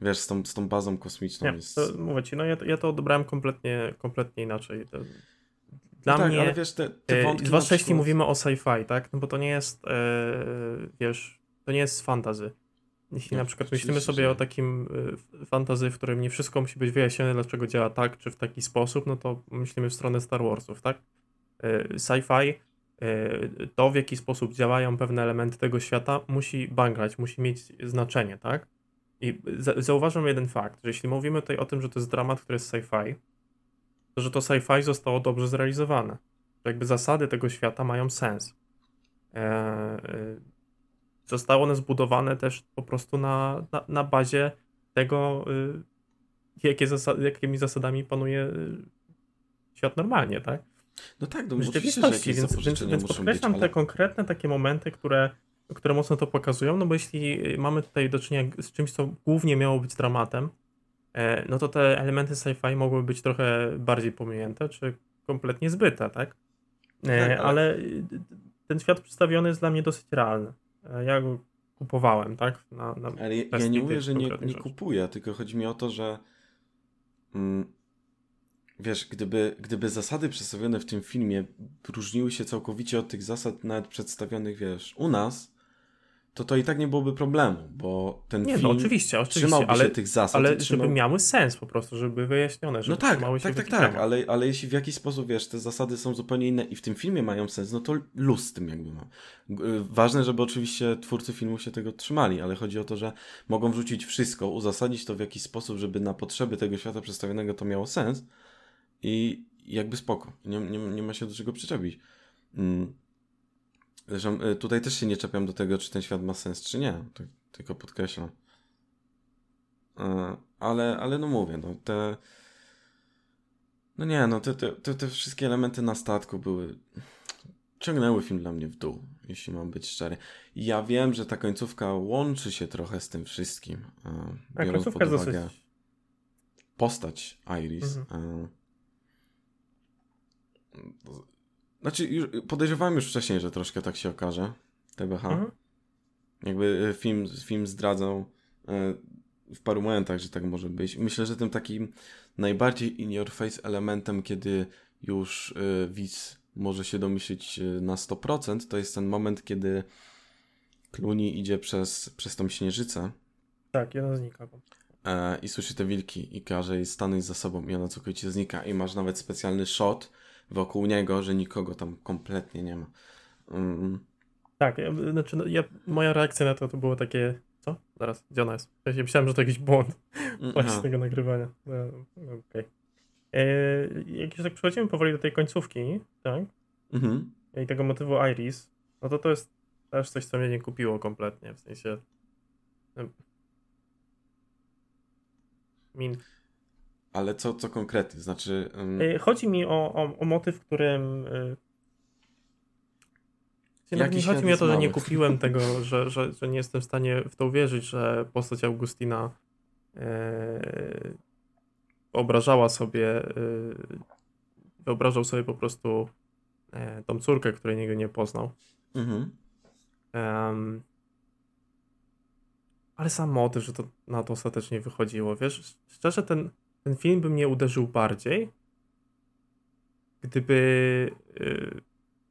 wiesz, z tą, z tą bazą kosmiczną nie, jest... To, mówię ci, no ja, ja to odebrałem kompletnie, kompletnie inaczej. Dla no tak, mnie, ale wiesz, te, te e, wątki zwłaszcza jeśli mówimy o sci-fi, tak, no bo to nie jest, e, wiesz, to nie jest fantazy. Jeśli no, na przykład myślimy sobie o takim e, fantazy, w którym nie wszystko musi być wyjaśnione, dlaczego działa tak, czy w taki sposób, no to myślimy w stronę Star Warsów, tak? E, sci-fi E, to, w jaki sposób działają pewne elementy tego świata, musi bangrać, musi mieć znaczenie, tak? I zauważam jeden fakt, że jeśli mówimy tutaj o tym, że to jest dramat, który jest sci-fi, że to sci-fi zostało dobrze zrealizowane. Że jakby zasady tego świata mają sens. Eee, zostało one zbudowane też po prostu na, na, na bazie tego, y, jakie zasad, jakimi zasadami panuje y, świat normalnie, tak? No tak, no rzeczywistości, więc, więc, więc podkreślam być, ale... te konkretne takie momenty, które, które mocno to pokazują, no bo jeśli mamy tutaj do czynienia z czymś, co głównie miało być dramatem, e, no to te elementy sci-fi mogły być trochę bardziej pominięte, czy kompletnie zbyte, tak? E, Tak, ale- ale y, ten świat przedstawiony jest dla mnie dosyć realny. E, Ja go kupowałem, tak? Na, na Ale ja, nie mówię, że nie, nie kupuję, tylko chodzi mi o to, że mm, wiesz, gdyby, gdyby zasady przedstawione w tym filmie różniły się całkowicie od tych zasad nawet przedstawionych, wiesz, u nas, to to i tak nie byłoby problemu, bo ten Nie, film no oczywiście, oczywiście, trzymałby ale, się tych zasad. ale trzymał... żeby miały sens po prostu, żeby były wyjaśnione, żeby No tak, trzymały się tak, w tak, tak, ramach. ale, ale jeśli w jakiś sposób, wiesz, te zasady są zupełnie inne i w tym filmie mają sens, no to luz z tym jakby ma. G- y, Ważne, żeby oczywiście twórcy filmu się tego trzymali, ale chodzi o to, że mogą wrzucić wszystko, uzasadnić to w jakiś sposób, żeby na potrzeby tego świata przedstawionego to miało sens i jakby spoko. Nie, nie, nie ma się do czego przyczepić. Mm. Zresztą y, tutaj też się nie czepiam do tego, czy ten świat ma sens, czy nie. Tak, tylko podkreślam. E, Ale, ale no mówię, no te... No nie, no te, te, te, wszystkie elementy na statku były... Ciągnęły film dla mnie w dół, jeśli mam być szczery. Ja wiem, że ta końcówka łączy się trochę z tym wszystkim. Tak, Biorąc pod uwagę dosyć... postać Iris. e, Znaczy, już, podejrzewałem już wcześniej, że troszkę tak się okaże. TBH. Mhm. Jakby e, film, film zdradzał e, w paru momentach, że tak może być. Myślę, że tym takim najbardziej in your face elementem, kiedy już e, widz może się domyślić na 100%, to jest ten moment, kiedy Clooney idzie przez, przez tą śnieżycę Tak, jeden znika. i słyszy te wilki i każe jej stanąć za sobą i ona całkowicie znika i masz nawet specjalny shot wokół niego, że nikogo tam kompletnie nie ma. Mm, Tak, ja, znaczy no, ja, moja reakcja na to to było takie, co? Zaraz, gdzie ona jest? W sensie myślałem, że to jakiś błąd właśnie aha. tego nagrywania. No, Okej. E, Jak już tak przechodzimy powoli do tej końcówki, tak? Mhm. I tego motywu Iris, no to to jest też coś, co mnie nie kupiło kompletnie, w sensie... em, Min. Ale co, co konkretnie? Znaczy. E, Chodzi mi o, o, o motyw, w którym. y, Nie, chodzi mi o to, że nie kupiłem tego, że, że, że nie jestem w stanie w to uwierzyć, że postać Augustina e, wyobrażała sobie, e, wyobrażał sobie po prostu e, tą córkę, której nigdy nie poznał. mhm. Ale sam motyw, że to na to ostatecznie wychodziło, wiesz, szczerze ten, ten film by mnie uderzył bardziej, gdyby, y,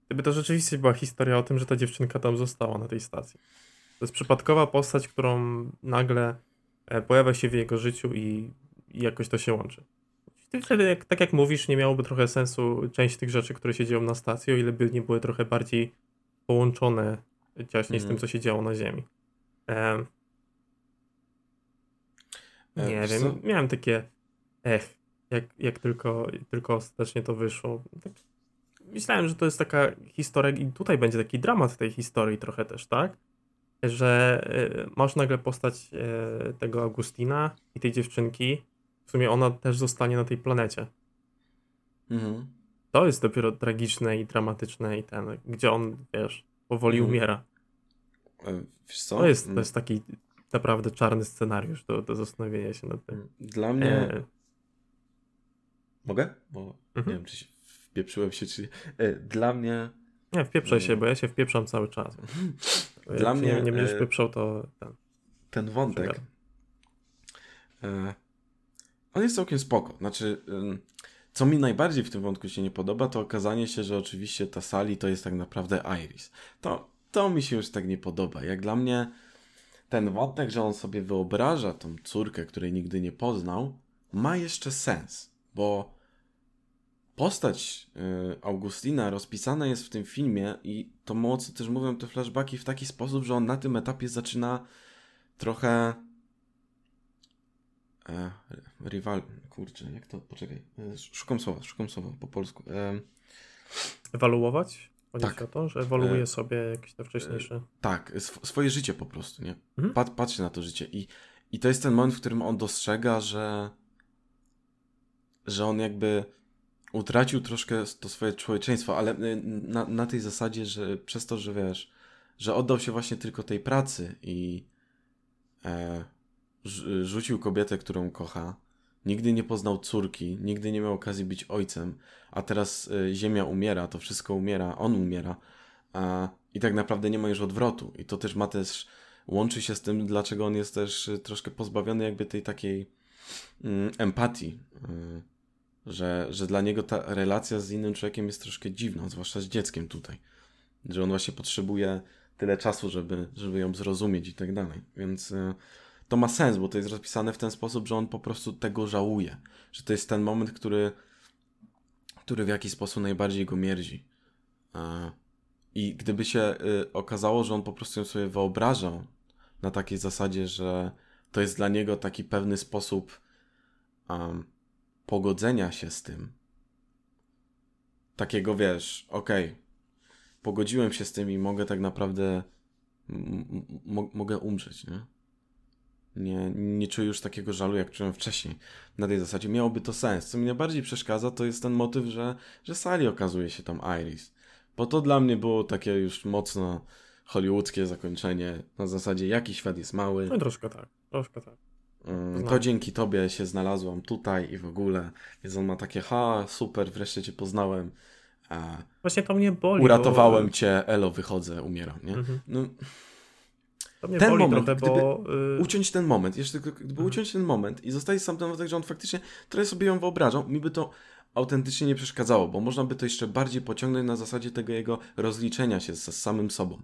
gdyby to rzeczywiście była historia o tym, że ta dziewczynka tam została na tej stacji. To jest przypadkowa postać, którą nagle e, pojawia się w jego życiu i, i jakoś to się łączy. Wtedy, jak, tak jak mówisz, nie miałoby trochę sensu część tych rzeczy, które się dzieją na stacji, o ile by nie były trochę bardziej połączone ciaśniej z Mhm. tym, co się działo na Ziemi. Em, E, nie wiesz wiem, co? miałem takie ech, jak, jak tylko, tylko ostatecznie to wyszło. Tak, myślałem, że to jest taka historia i tutaj będzie taki dramat tej historii trochę też, tak? Że e, masz nagle postać e, tego Augustina i tej dziewczynki. W sumie ona też zostanie na tej planecie. Mhm. To jest dopiero tragiczne i dramatyczne i ten, gdzie on, wiesz, powoli Mhm. umiera. E, Wiesz co? To jest, to Mm, jest taki naprawdę czarny scenariusz do, do zastanowienia się nad tym. Dla mnie. E, Mogę? Bo Mhm. nie wiem, czy się wpieprzyłem się, czy. E, Dla mnie. nie, wpieprzaj się, Nie. bo ja się wpieprzam cały czas. Dla Jak się mnie, nie, nie będziesz e, wpieprzał, to ten. ten wątek. E, on jest całkiem spoko. Znaczy, co mi najbardziej w tym wątku się nie podoba, to okazanie się, że oczywiście ta Sali to jest tak naprawdę Iris. To, to mi się już tak nie podoba. Jak dla mnie ten wątek, że on sobie wyobraża tą córkę, której nigdy nie poznał, ma jeszcze sens, bo postać y, Augustina rozpisana jest w tym filmie i to mocno też mówią te flashbacki w taki sposób, że on na tym etapie zaczyna trochę e, rywal... Kurczę, jak to... Poczekaj. E, szukam słowa, szukam słowa po polsku. E, Ewaluować? Chodzi Tak. o to, że ewoluuje E, sobie jakieś te wcześniejsze. tak, sw- swoje życie po prostu, nie? Mhm. Pat, patrzy na to życie i, i to jest ten moment, w którym on dostrzega, że że on jakby utracił troszkę to swoje człowieczeństwo, ale y, na, na tej zasadzie, że przez to, że wiesz, że oddał się właśnie tylko tej pracy i e, rz- rzucił kobietę, którą kocha nigdy nie poznał córki, nigdy nie miał okazji być ojcem, a teraz y, ziemia umiera, to wszystko umiera, on umiera a, i tak naprawdę nie ma już odwrotu. I to też ma też, łączy się z tym, dlaczego on jest też y, troszkę pozbawiony jakby tej takiej mm, empatii, y, że, że dla niego ta relacja z innym człowiekiem jest troszkę dziwna, zwłaszcza z dzieckiem tutaj. Że on właśnie potrzebuje tyle czasu, żeby, żeby ją zrozumieć i tak dalej. Więc y, to ma sens, bo to jest rozpisane w ten sposób, że on po prostu tego żałuje. Że to jest ten moment, który, który w jakiś sposób najbardziej go mierdzi. E, I gdyby się y, okazało, że on po prostu ją sobie wyobrażał na takiej zasadzie, że to jest dla niego taki pewny sposób um, pogodzenia się z tym. Takiego wiesz, okej, okay, pogodziłem się z tym i mogę tak naprawdę mogę umrzeć, nie? Nie, nie czuję już takiego żalu, jak czułem wcześniej. Na tej zasadzie miałoby to sens. Co mi najbardziej przeszkadza, to jest ten motyw, że, że Sally okazuje się tam Iris. Bo to dla mnie było takie już mocno hollywoodzkie zakończenie. Na zasadzie, jaki świat jest mały. No troszkę tak, troszkę tak. Mm, to dzięki tobie się znalazłam tutaj i w ogóle. Więc on ma takie, ha, super, wreszcie cię poznałem. A Właśnie to mnie boli. Uratowałem bo... cię, elo, wychodzę, umieram, nie? Mhm. No, ten moment, trochę, bo... gdyby uciąć ten moment, jeszcze tylko, gdyby mhm. uciąć ten moment i zostać sam ten wątek, że on faktycznie trochę sobie ją wyobrażał, mi by to autentycznie nie przeszkadzało, bo można by to jeszcze bardziej pociągnąć na zasadzie tego jego rozliczenia się z, z samym sobą.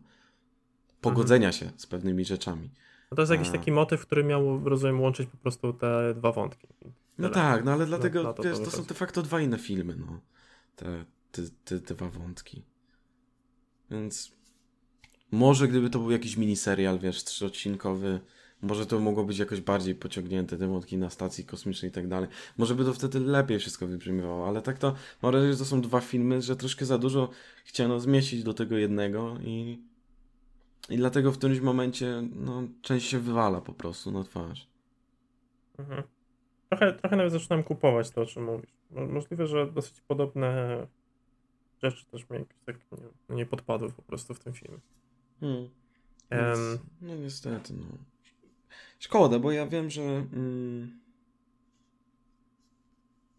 Pogodzenia mhm. się z pewnymi rzeczami. No to jest jakiś A... taki motyw, który miał, rozumiem, łączyć po prostu te dwa wątki. No tak, no ale dlatego, no, to, wiesz, to, to są de facto dwa inne filmy, no. Te, te, te, te dwa wątki. Więc może gdyby to był jakiś miniserial, wiesz, trzyodcinkowy, może to mogło być jakoś bardziej pociągnięte, te wątki na stacji kosmicznej i tak dalej. Może by to wtedy lepiej wszystko wybrzmiewało, ale tak to mam wrażenie, że to są dwa filmy, że troszkę za dużo chciano zmieścić do tego jednego i, i dlatego w którymś momencie no, część się wywala po prostu na twarz. Mhm. Trochę, trochę nawet zaczynam kupować to, o czym mówisz. Możliwe, że dosyć podobne rzeczy też jakieś tak nie, nie podpadły po prostu w tym filmie. Hmm. Um, no niestety, no. Szkoda, bo ja wiem, że. Mm,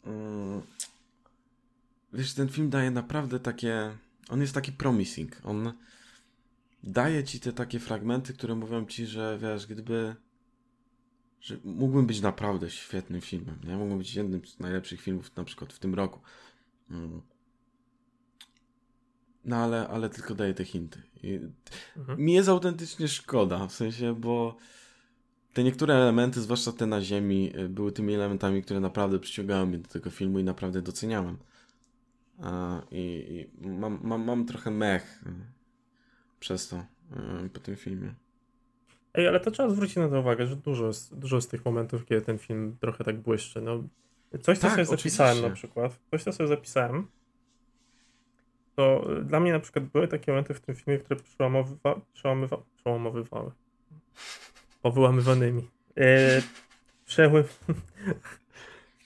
mm, wiesz, ten film daje naprawdę takie. On jest taki promising. On daje ci te takie fragmenty, które mówią ci, że wiesz, gdyby. że mógłbym być naprawdę świetnym filmem. Nie? Mógłbym być jednym z najlepszych filmów na przykład w tym roku. Mm. No ale, ale tylko daje te hinty. I mhm. Mi jest autentycznie szkoda, w sensie, bo te niektóre elementy, zwłaszcza te na ziemi, y, były tymi elementami, które naprawdę przyciągały mnie do tego filmu i naprawdę doceniałem. I i mam, mam, mam trochę mech przez to y, po tym filmie. Ej, ale to trzeba zwrócić na to uwagę, że dużo jest, dużo z tych momentów, kiedy ten film trochę tak błyszczy. No, coś, co tak, sobie oczywiście. zapisałem na przykład. Coś, co sobie zapisałem to dla mnie na przykład były takie momenty w tym filmie, które przełamowywa, przełamywa, przełamowywały. Powyłamywanymi. E, przeły...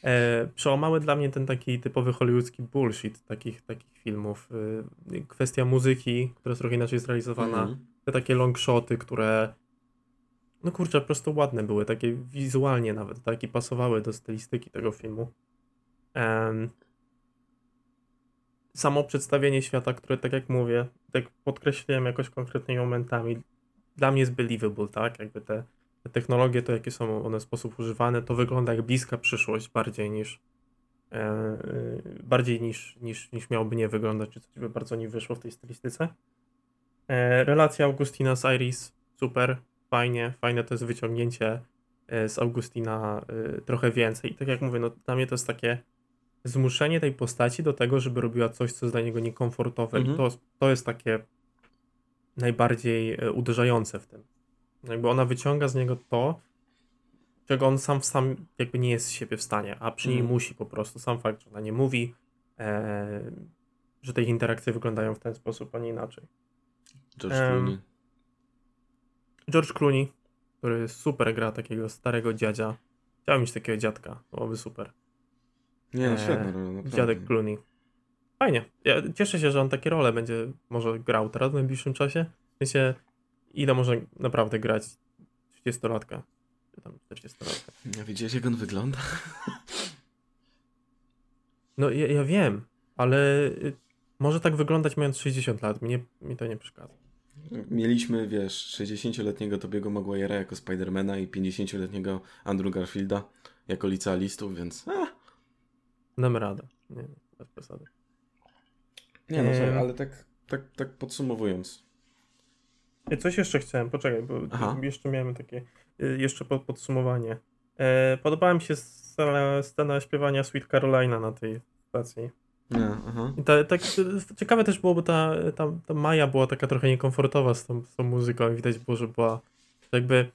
e, przełamały dla mnie ten taki typowy hollywoodzki bullshit takich, takich filmów. E, kwestia muzyki, która jest trochę inaczej zrealizowana. Mm. Te takie long shoty, które no kurczę, po prostu ładne były, takie wizualnie nawet, tak, i pasowały do stylistyki tego filmu. Um, samo przedstawienie świata, które tak jak mówię, tak podkreśliłem jakoś konkretnymi momentami, dla mnie jest believable, tak? Jakby te technologie, to jakie są one w sposób używane, to wygląda jak bliska przyszłość bardziej niż e, e, bardziej niż, niż, niż miałoby nie wyglądać, czy coś by bardzo nie wyszło w tej stylistyce. E, relacja Augustina z Iris, super, fajnie, fajne to jest wyciągnięcie z Augustina trochę więcej. I tak jak mówię, no dla mnie to jest takie zmuszenie tej postaci do tego, żeby robiła coś, co jest dla niego niekomfortowe. Mhm. I to, to jest takie najbardziej uderzające w tym. Jakby ona wyciąga z niego to, czego on sam, sam jakby nie jest z siebie w stanie, a przy niej mhm. musi po prostu. Sam fakt, że ona nie mówi, e, że te interakcje wyglądają w ten sposób, a nie inaczej. George e, Clooney. George Clooney, który super gra takiego starego dziadzia. Chciałem mieć takiego dziadka, byłoby super. Nie, no świetna rola, Dziadek Clooney. Fajnie. Ja cieszę się, że on takie role będzie może grał teraz w najbliższym czasie. W sensie, ile może naprawdę grać 30-latka. czy tam 40 lat. A Widziałeś jak on wygląda? No ja, ja wiem, ale y, może tak wyglądać mając 60 lat, mi, nie, mi to nie przeszkadza. Mieliśmy, wiesz, 60-letniego Tobiego Maguire'a jako Spidermana i 50-letniego Andrew Garfielda jako licealistów, więc... A, Damy radę. Nie, bez przesady. nie no, ale tak, tak, tak podsumowując. E, Coś jeszcze chciałem, poczekaj, bo Aha. jeszcze miałem takie, y, jeszcze pod, podsumowanie. E, podobała mi się scena, scena śpiewania Sweet Carolina na tej stacji. Aha. I ta, tak y, ciekawe też było, bo ta, ta, ta Maja była taka trochę niekomfortowa z tą, z tą muzyką widać było, że była jakby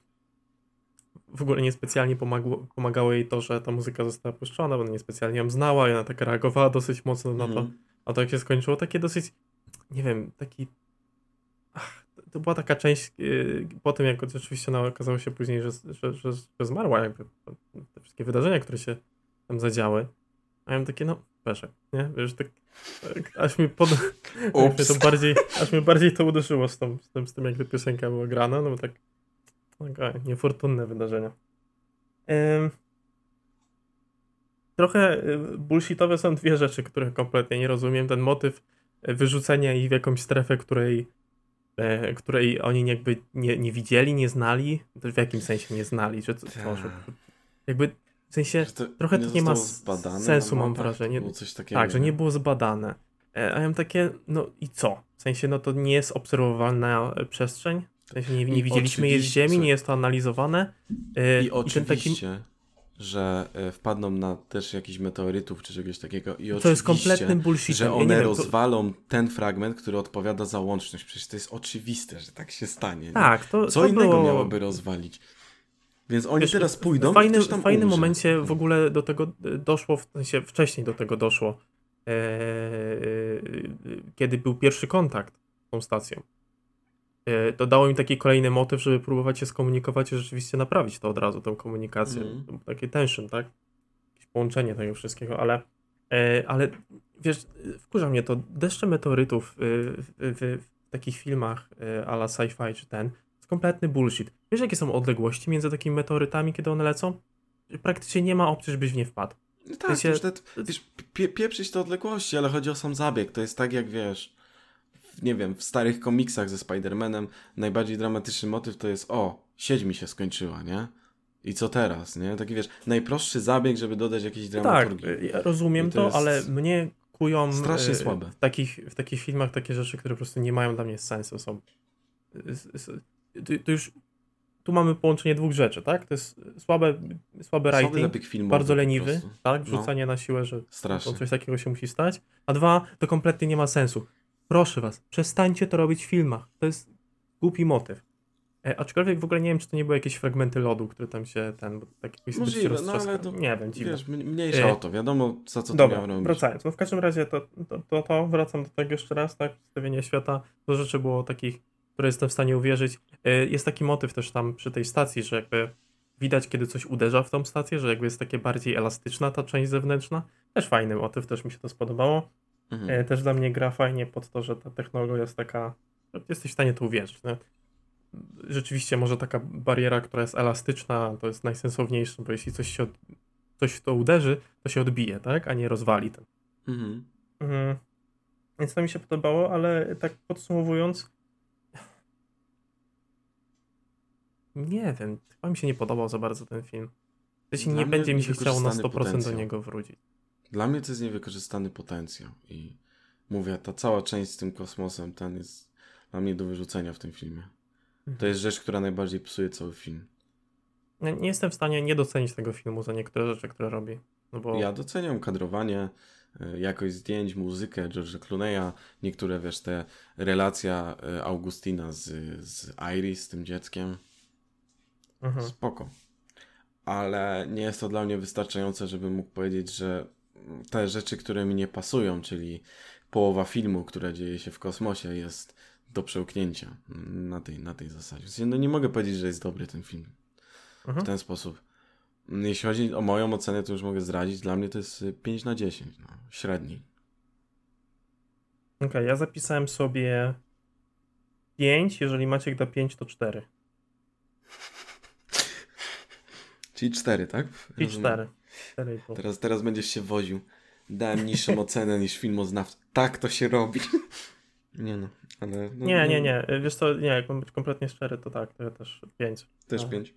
w ogóle niespecjalnie pomagło, pomagało jej to, że ta muzyka została puszczona, bo ona niespecjalnie ją znała i ona tak reagowała dosyć mocno na to. Mhm. A to jak się skończyło, takie dosyć, nie wiem, taki. Ach, to- była taka część yy, po tym, jak oczywiście no, okazało się później, że, że, że, że zmarła, jakby te wszystkie wydarzenia, które się tam zadziały. A ja mam takie, no, peszek, nie? Wiesz, tak, tak aż mi pod... aż to bardziej, aż mnie bardziej to uderzyło z, tą, z, tym, z tym, jak ta piosenka była grana, no bo tak, taka niefortunne wydarzenia. Ym, Trochę y, bullshitowe są dwie rzeczy, których kompletnie nie rozumiem. Ten motyw y, wyrzucenia ich w jakąś strefę, której, której oni jakby nie, nie widzieli, nie znali. To W jakim sensie nie znali? Że, co, co, że, Tak. jakby w sensie to trochę to nie ma sensu, mam wrażenie. Tak, że nie było zbadane. E, A ja mam takie, no i co? W sensie, no to nie jest obserwowalna e, przestrzeń. W sensie nie, nie I widzieliśmy jej z Ziemi, nie jest to analizowane. E, I taki- oczywiście, że e, wpadną na też jakichś meteorytów czy czegoś takiego. I to jest kompletnym bullshitem. że Ja one nie wiem, to- rozwalą ten fragment, który odpowiada za łączność. Przecież to jest oczywiste, że tak się stanie. nie? Tak, to, Co to innego było... miałoby rozwalić? Więc oni Wiesz, teraz pójdą W fajnym, tam w fajnym umrze. momencie w ogóle do tego e, doszło, w sensie wcześniej do tego doszło, e, e, kiedy był pierwszy kontakt z tą stacją. E, to dało im taki kolejny motyw, żeby próbować się skomunikować i rzeczywiście naprawić to od razu, tę komunikację. To był Taki tension, tak? Jakieś połączenie tego wszystkiego, ale, e, ale wiesz, wkurza mnie to. Deszcze meteorytów e, w, w, w takich filmach e, a la sci-fi czy ten, to kompletny bullshit. Wiesz, jakie są odległości między takimi meteorytami, kiedy one lecą? Praktycznie nie ma opcji, żebyś w nie wpadł. No W tak, sensie- wiesz, pie, pieprzyć te odległości, ale chodzi o sam zabieg. To jest tak jak, wiesz, nie wiem, w starych komiksach ze Spider-Manem najbardziej dramatyczny motyw to jest o, sieć mi się skończyła, nie? I co teraz, nie? Taki, wiesz, najprostszy zabieg, żeby dodać jakiejś Tak, dramaturgii. ja rozumiem to to, ale mnie kują strasznie e, słabe. W takich, w takich filmach takie rzeczy, które po prostu nie mają dla mnie sensu. Są. s- To, już tu mamy połączenie dwóch rzeczy, tak? To jest słabe, Słaby writing, filmowy bardzo leniwy, tak? No. Wrzucanie na siłę, że Strasznie. coś takiego się musi stać. A dwa, to kompletnie nie ma sensu. Proszę was, przestańcie to robić w filmach. To jest głupi motyw. E, aczkolwiek w ogóle nie wiem, czy to nie były jakieś fragmenty lodu, które tam się ten, bo tak jakoś zbyt się Możliwe, no ale to, Nie wiem, dziwne. wiesz, mniejsza E, o to, wiadomo za co to Dobra, miało robić. wracając. No w każdym razie to, to, to, to wracam do tego jeszcze raz, tak? Przedstawienie świata. Do rzeczy było takich, które jestem w stanie uwierzyć. E, Jest taki motyw też tam przy tej stacji, że jakby widać, kiedy coś uderza w tą stację, że jakby jest takie bardziej elastyczna ta część zewnętrzna. Też fajny motyw, też mi się to spodobało. Mhm. E, Też dla mnie gra fajnie pod to, że ta technologia jest taka, że jesteś w stanie to uwierzyć. No. Rzeczywiście może taka bariera, która jest elastyczna, to jest najsensowniejsze, bo jeśli coś się od... coś w to uderzy, to się odbije, tak? A nie rozwali ten. Mhm. Mhm. Więc to mi się podobało, ale tak podsumowując. Nie wiem, chyba mi się nie podobał za bardzo ten film. W sensie nie będzie mi się chciało na 100% niewykorzystany do potencjał. niego wrócić. Dla mnie to jest niewykorzystany potencjał i mówię, ta cała część z tym kosmosem, ten jest dla mnie do wyrzucenia w tym filmie. To jest rzecz, która najbardziej psuje cały film. Nie, nie jestem w stanie nie docenić tego filmu za niektóre rzeczy, które robi. No bo Ja doceniam kadrowanie, y, jakość zdjęć, muzykę George'a Clooney'a, niektóre, wiesz, te relacja y, Augustina z, z Iris, z tym dzieckiem. mhm. Spoko. Ale nie jest to dla mnie wystarczające, żebym mógł powiedzieć, że te rzeczy, które mi nie pasują, czyli połowa filmu, która dzieje się w kosmosie, jest do przełknięcia na tej, na tej zasadzie. W sensie, no nie mogę powiedzieć, że jest dobry ten film w Mhm. ten sposób. Jeśli chodzi o moją ocenę, to już mogę zdradzić. Dla mnie to jest y, 5 na 10, no, średni. Okej, ja zapisałem sobie 5, jeżeli Maciek da 5, to 4. Czyli 4, tak? I Rozumiem. 4. 4,5. Teraz, teraz będziesz się woził. Dałem niższą ocenę niż filmoznawca. Tak to się robi. Nie no, ale... No, Nie, no, nie, nie. Wiesz co, nie, jak mam być kompletnie szczery, to tak, to ja też 5. Też No. 5.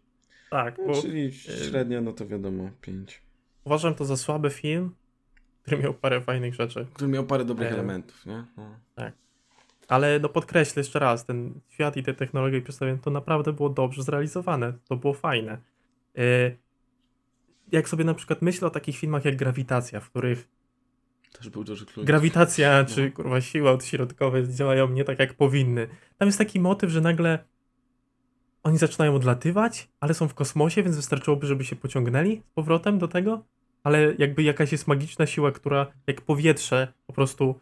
Tak, No, bo czyli średnia, no to wiadomo, 5. uważam to za słaby film, który miał parę fajnych rzeczy. Który miał parę dobrych E, elementów, nie? No. Ale no podkreślę jeszcze raz, ten świat i te technologie przedstawione, to naprawdę było dobrze zrealizowane. To było fajne. Y, Jak sobie na przykład myślę o takich filmach jak Grawitacja, w których Też był duży klucz. grawitacja czy No. kurwa siła odśrodkowe działają nie tak jak powinny. Tam jest taki motyw, że nagle oni zaczynają odlatywać, ale są w kosmosie, więc wystarczyłoby, żeby się pociągnęli z powrotem do tego, ale jakby jakaś jest magiczna siła, która jak powietrze po prostu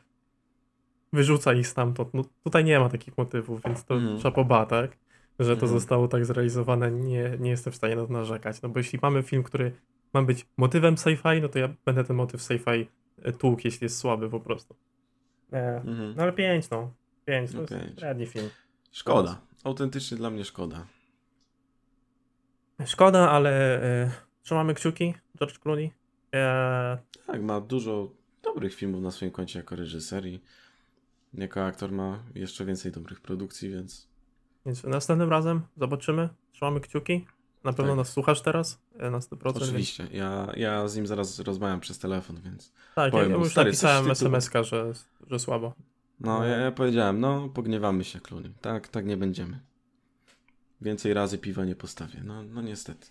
wyrzuca ich stamtąd. No tutaj nie ma takich motywów, więc to Mhm. trzeba poba, tak? Że to Mhm. zostało tak zrealizowane, nie, nie jestem w stanie na to narzekać. No bo jeśli mamy film, który ma być motywem sci-fi, no to ja będę ten motyw sci-fi e, tłukł, jeśli jest słaby po prostu. E, Mhm. no ale pięć, no. Pięć, to No jest pięć. średni film. Szkoda. Autentycznie dla mnie szkoda. Szkoda, ale e, trzymamy kciuki. George Clooney. E, Tak, ma dużo dobrych filmów na swoim koncie jako reżyser i jako aktor ma jeszcze więcej dobrych produkcji, więc więc następnym razem zobaczymy. Trzymamy kciuki. Na pewno Tak. nas słuchasz teraz e, na 100%. Więc, oczywiście. Ja, ja z nim zaraz rozmawiam przez telefon, więc tak, powiem ja już stary, napisałem SMS-ka, że, że słabo. no, No. ja, ja powiedziałem, no pogniewamy się, Clooney. Tak, tak nie będziemy. Więcej razy piwa nie postawię. No, no niestety.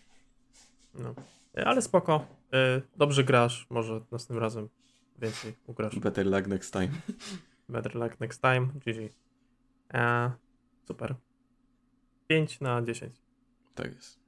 No. E, Ale spoko. E, dobrze grasz. Może następnym razem więcej ugrasz. Better luck next time. Better luck next time. GG. Super. 5 na 10. Tak jest.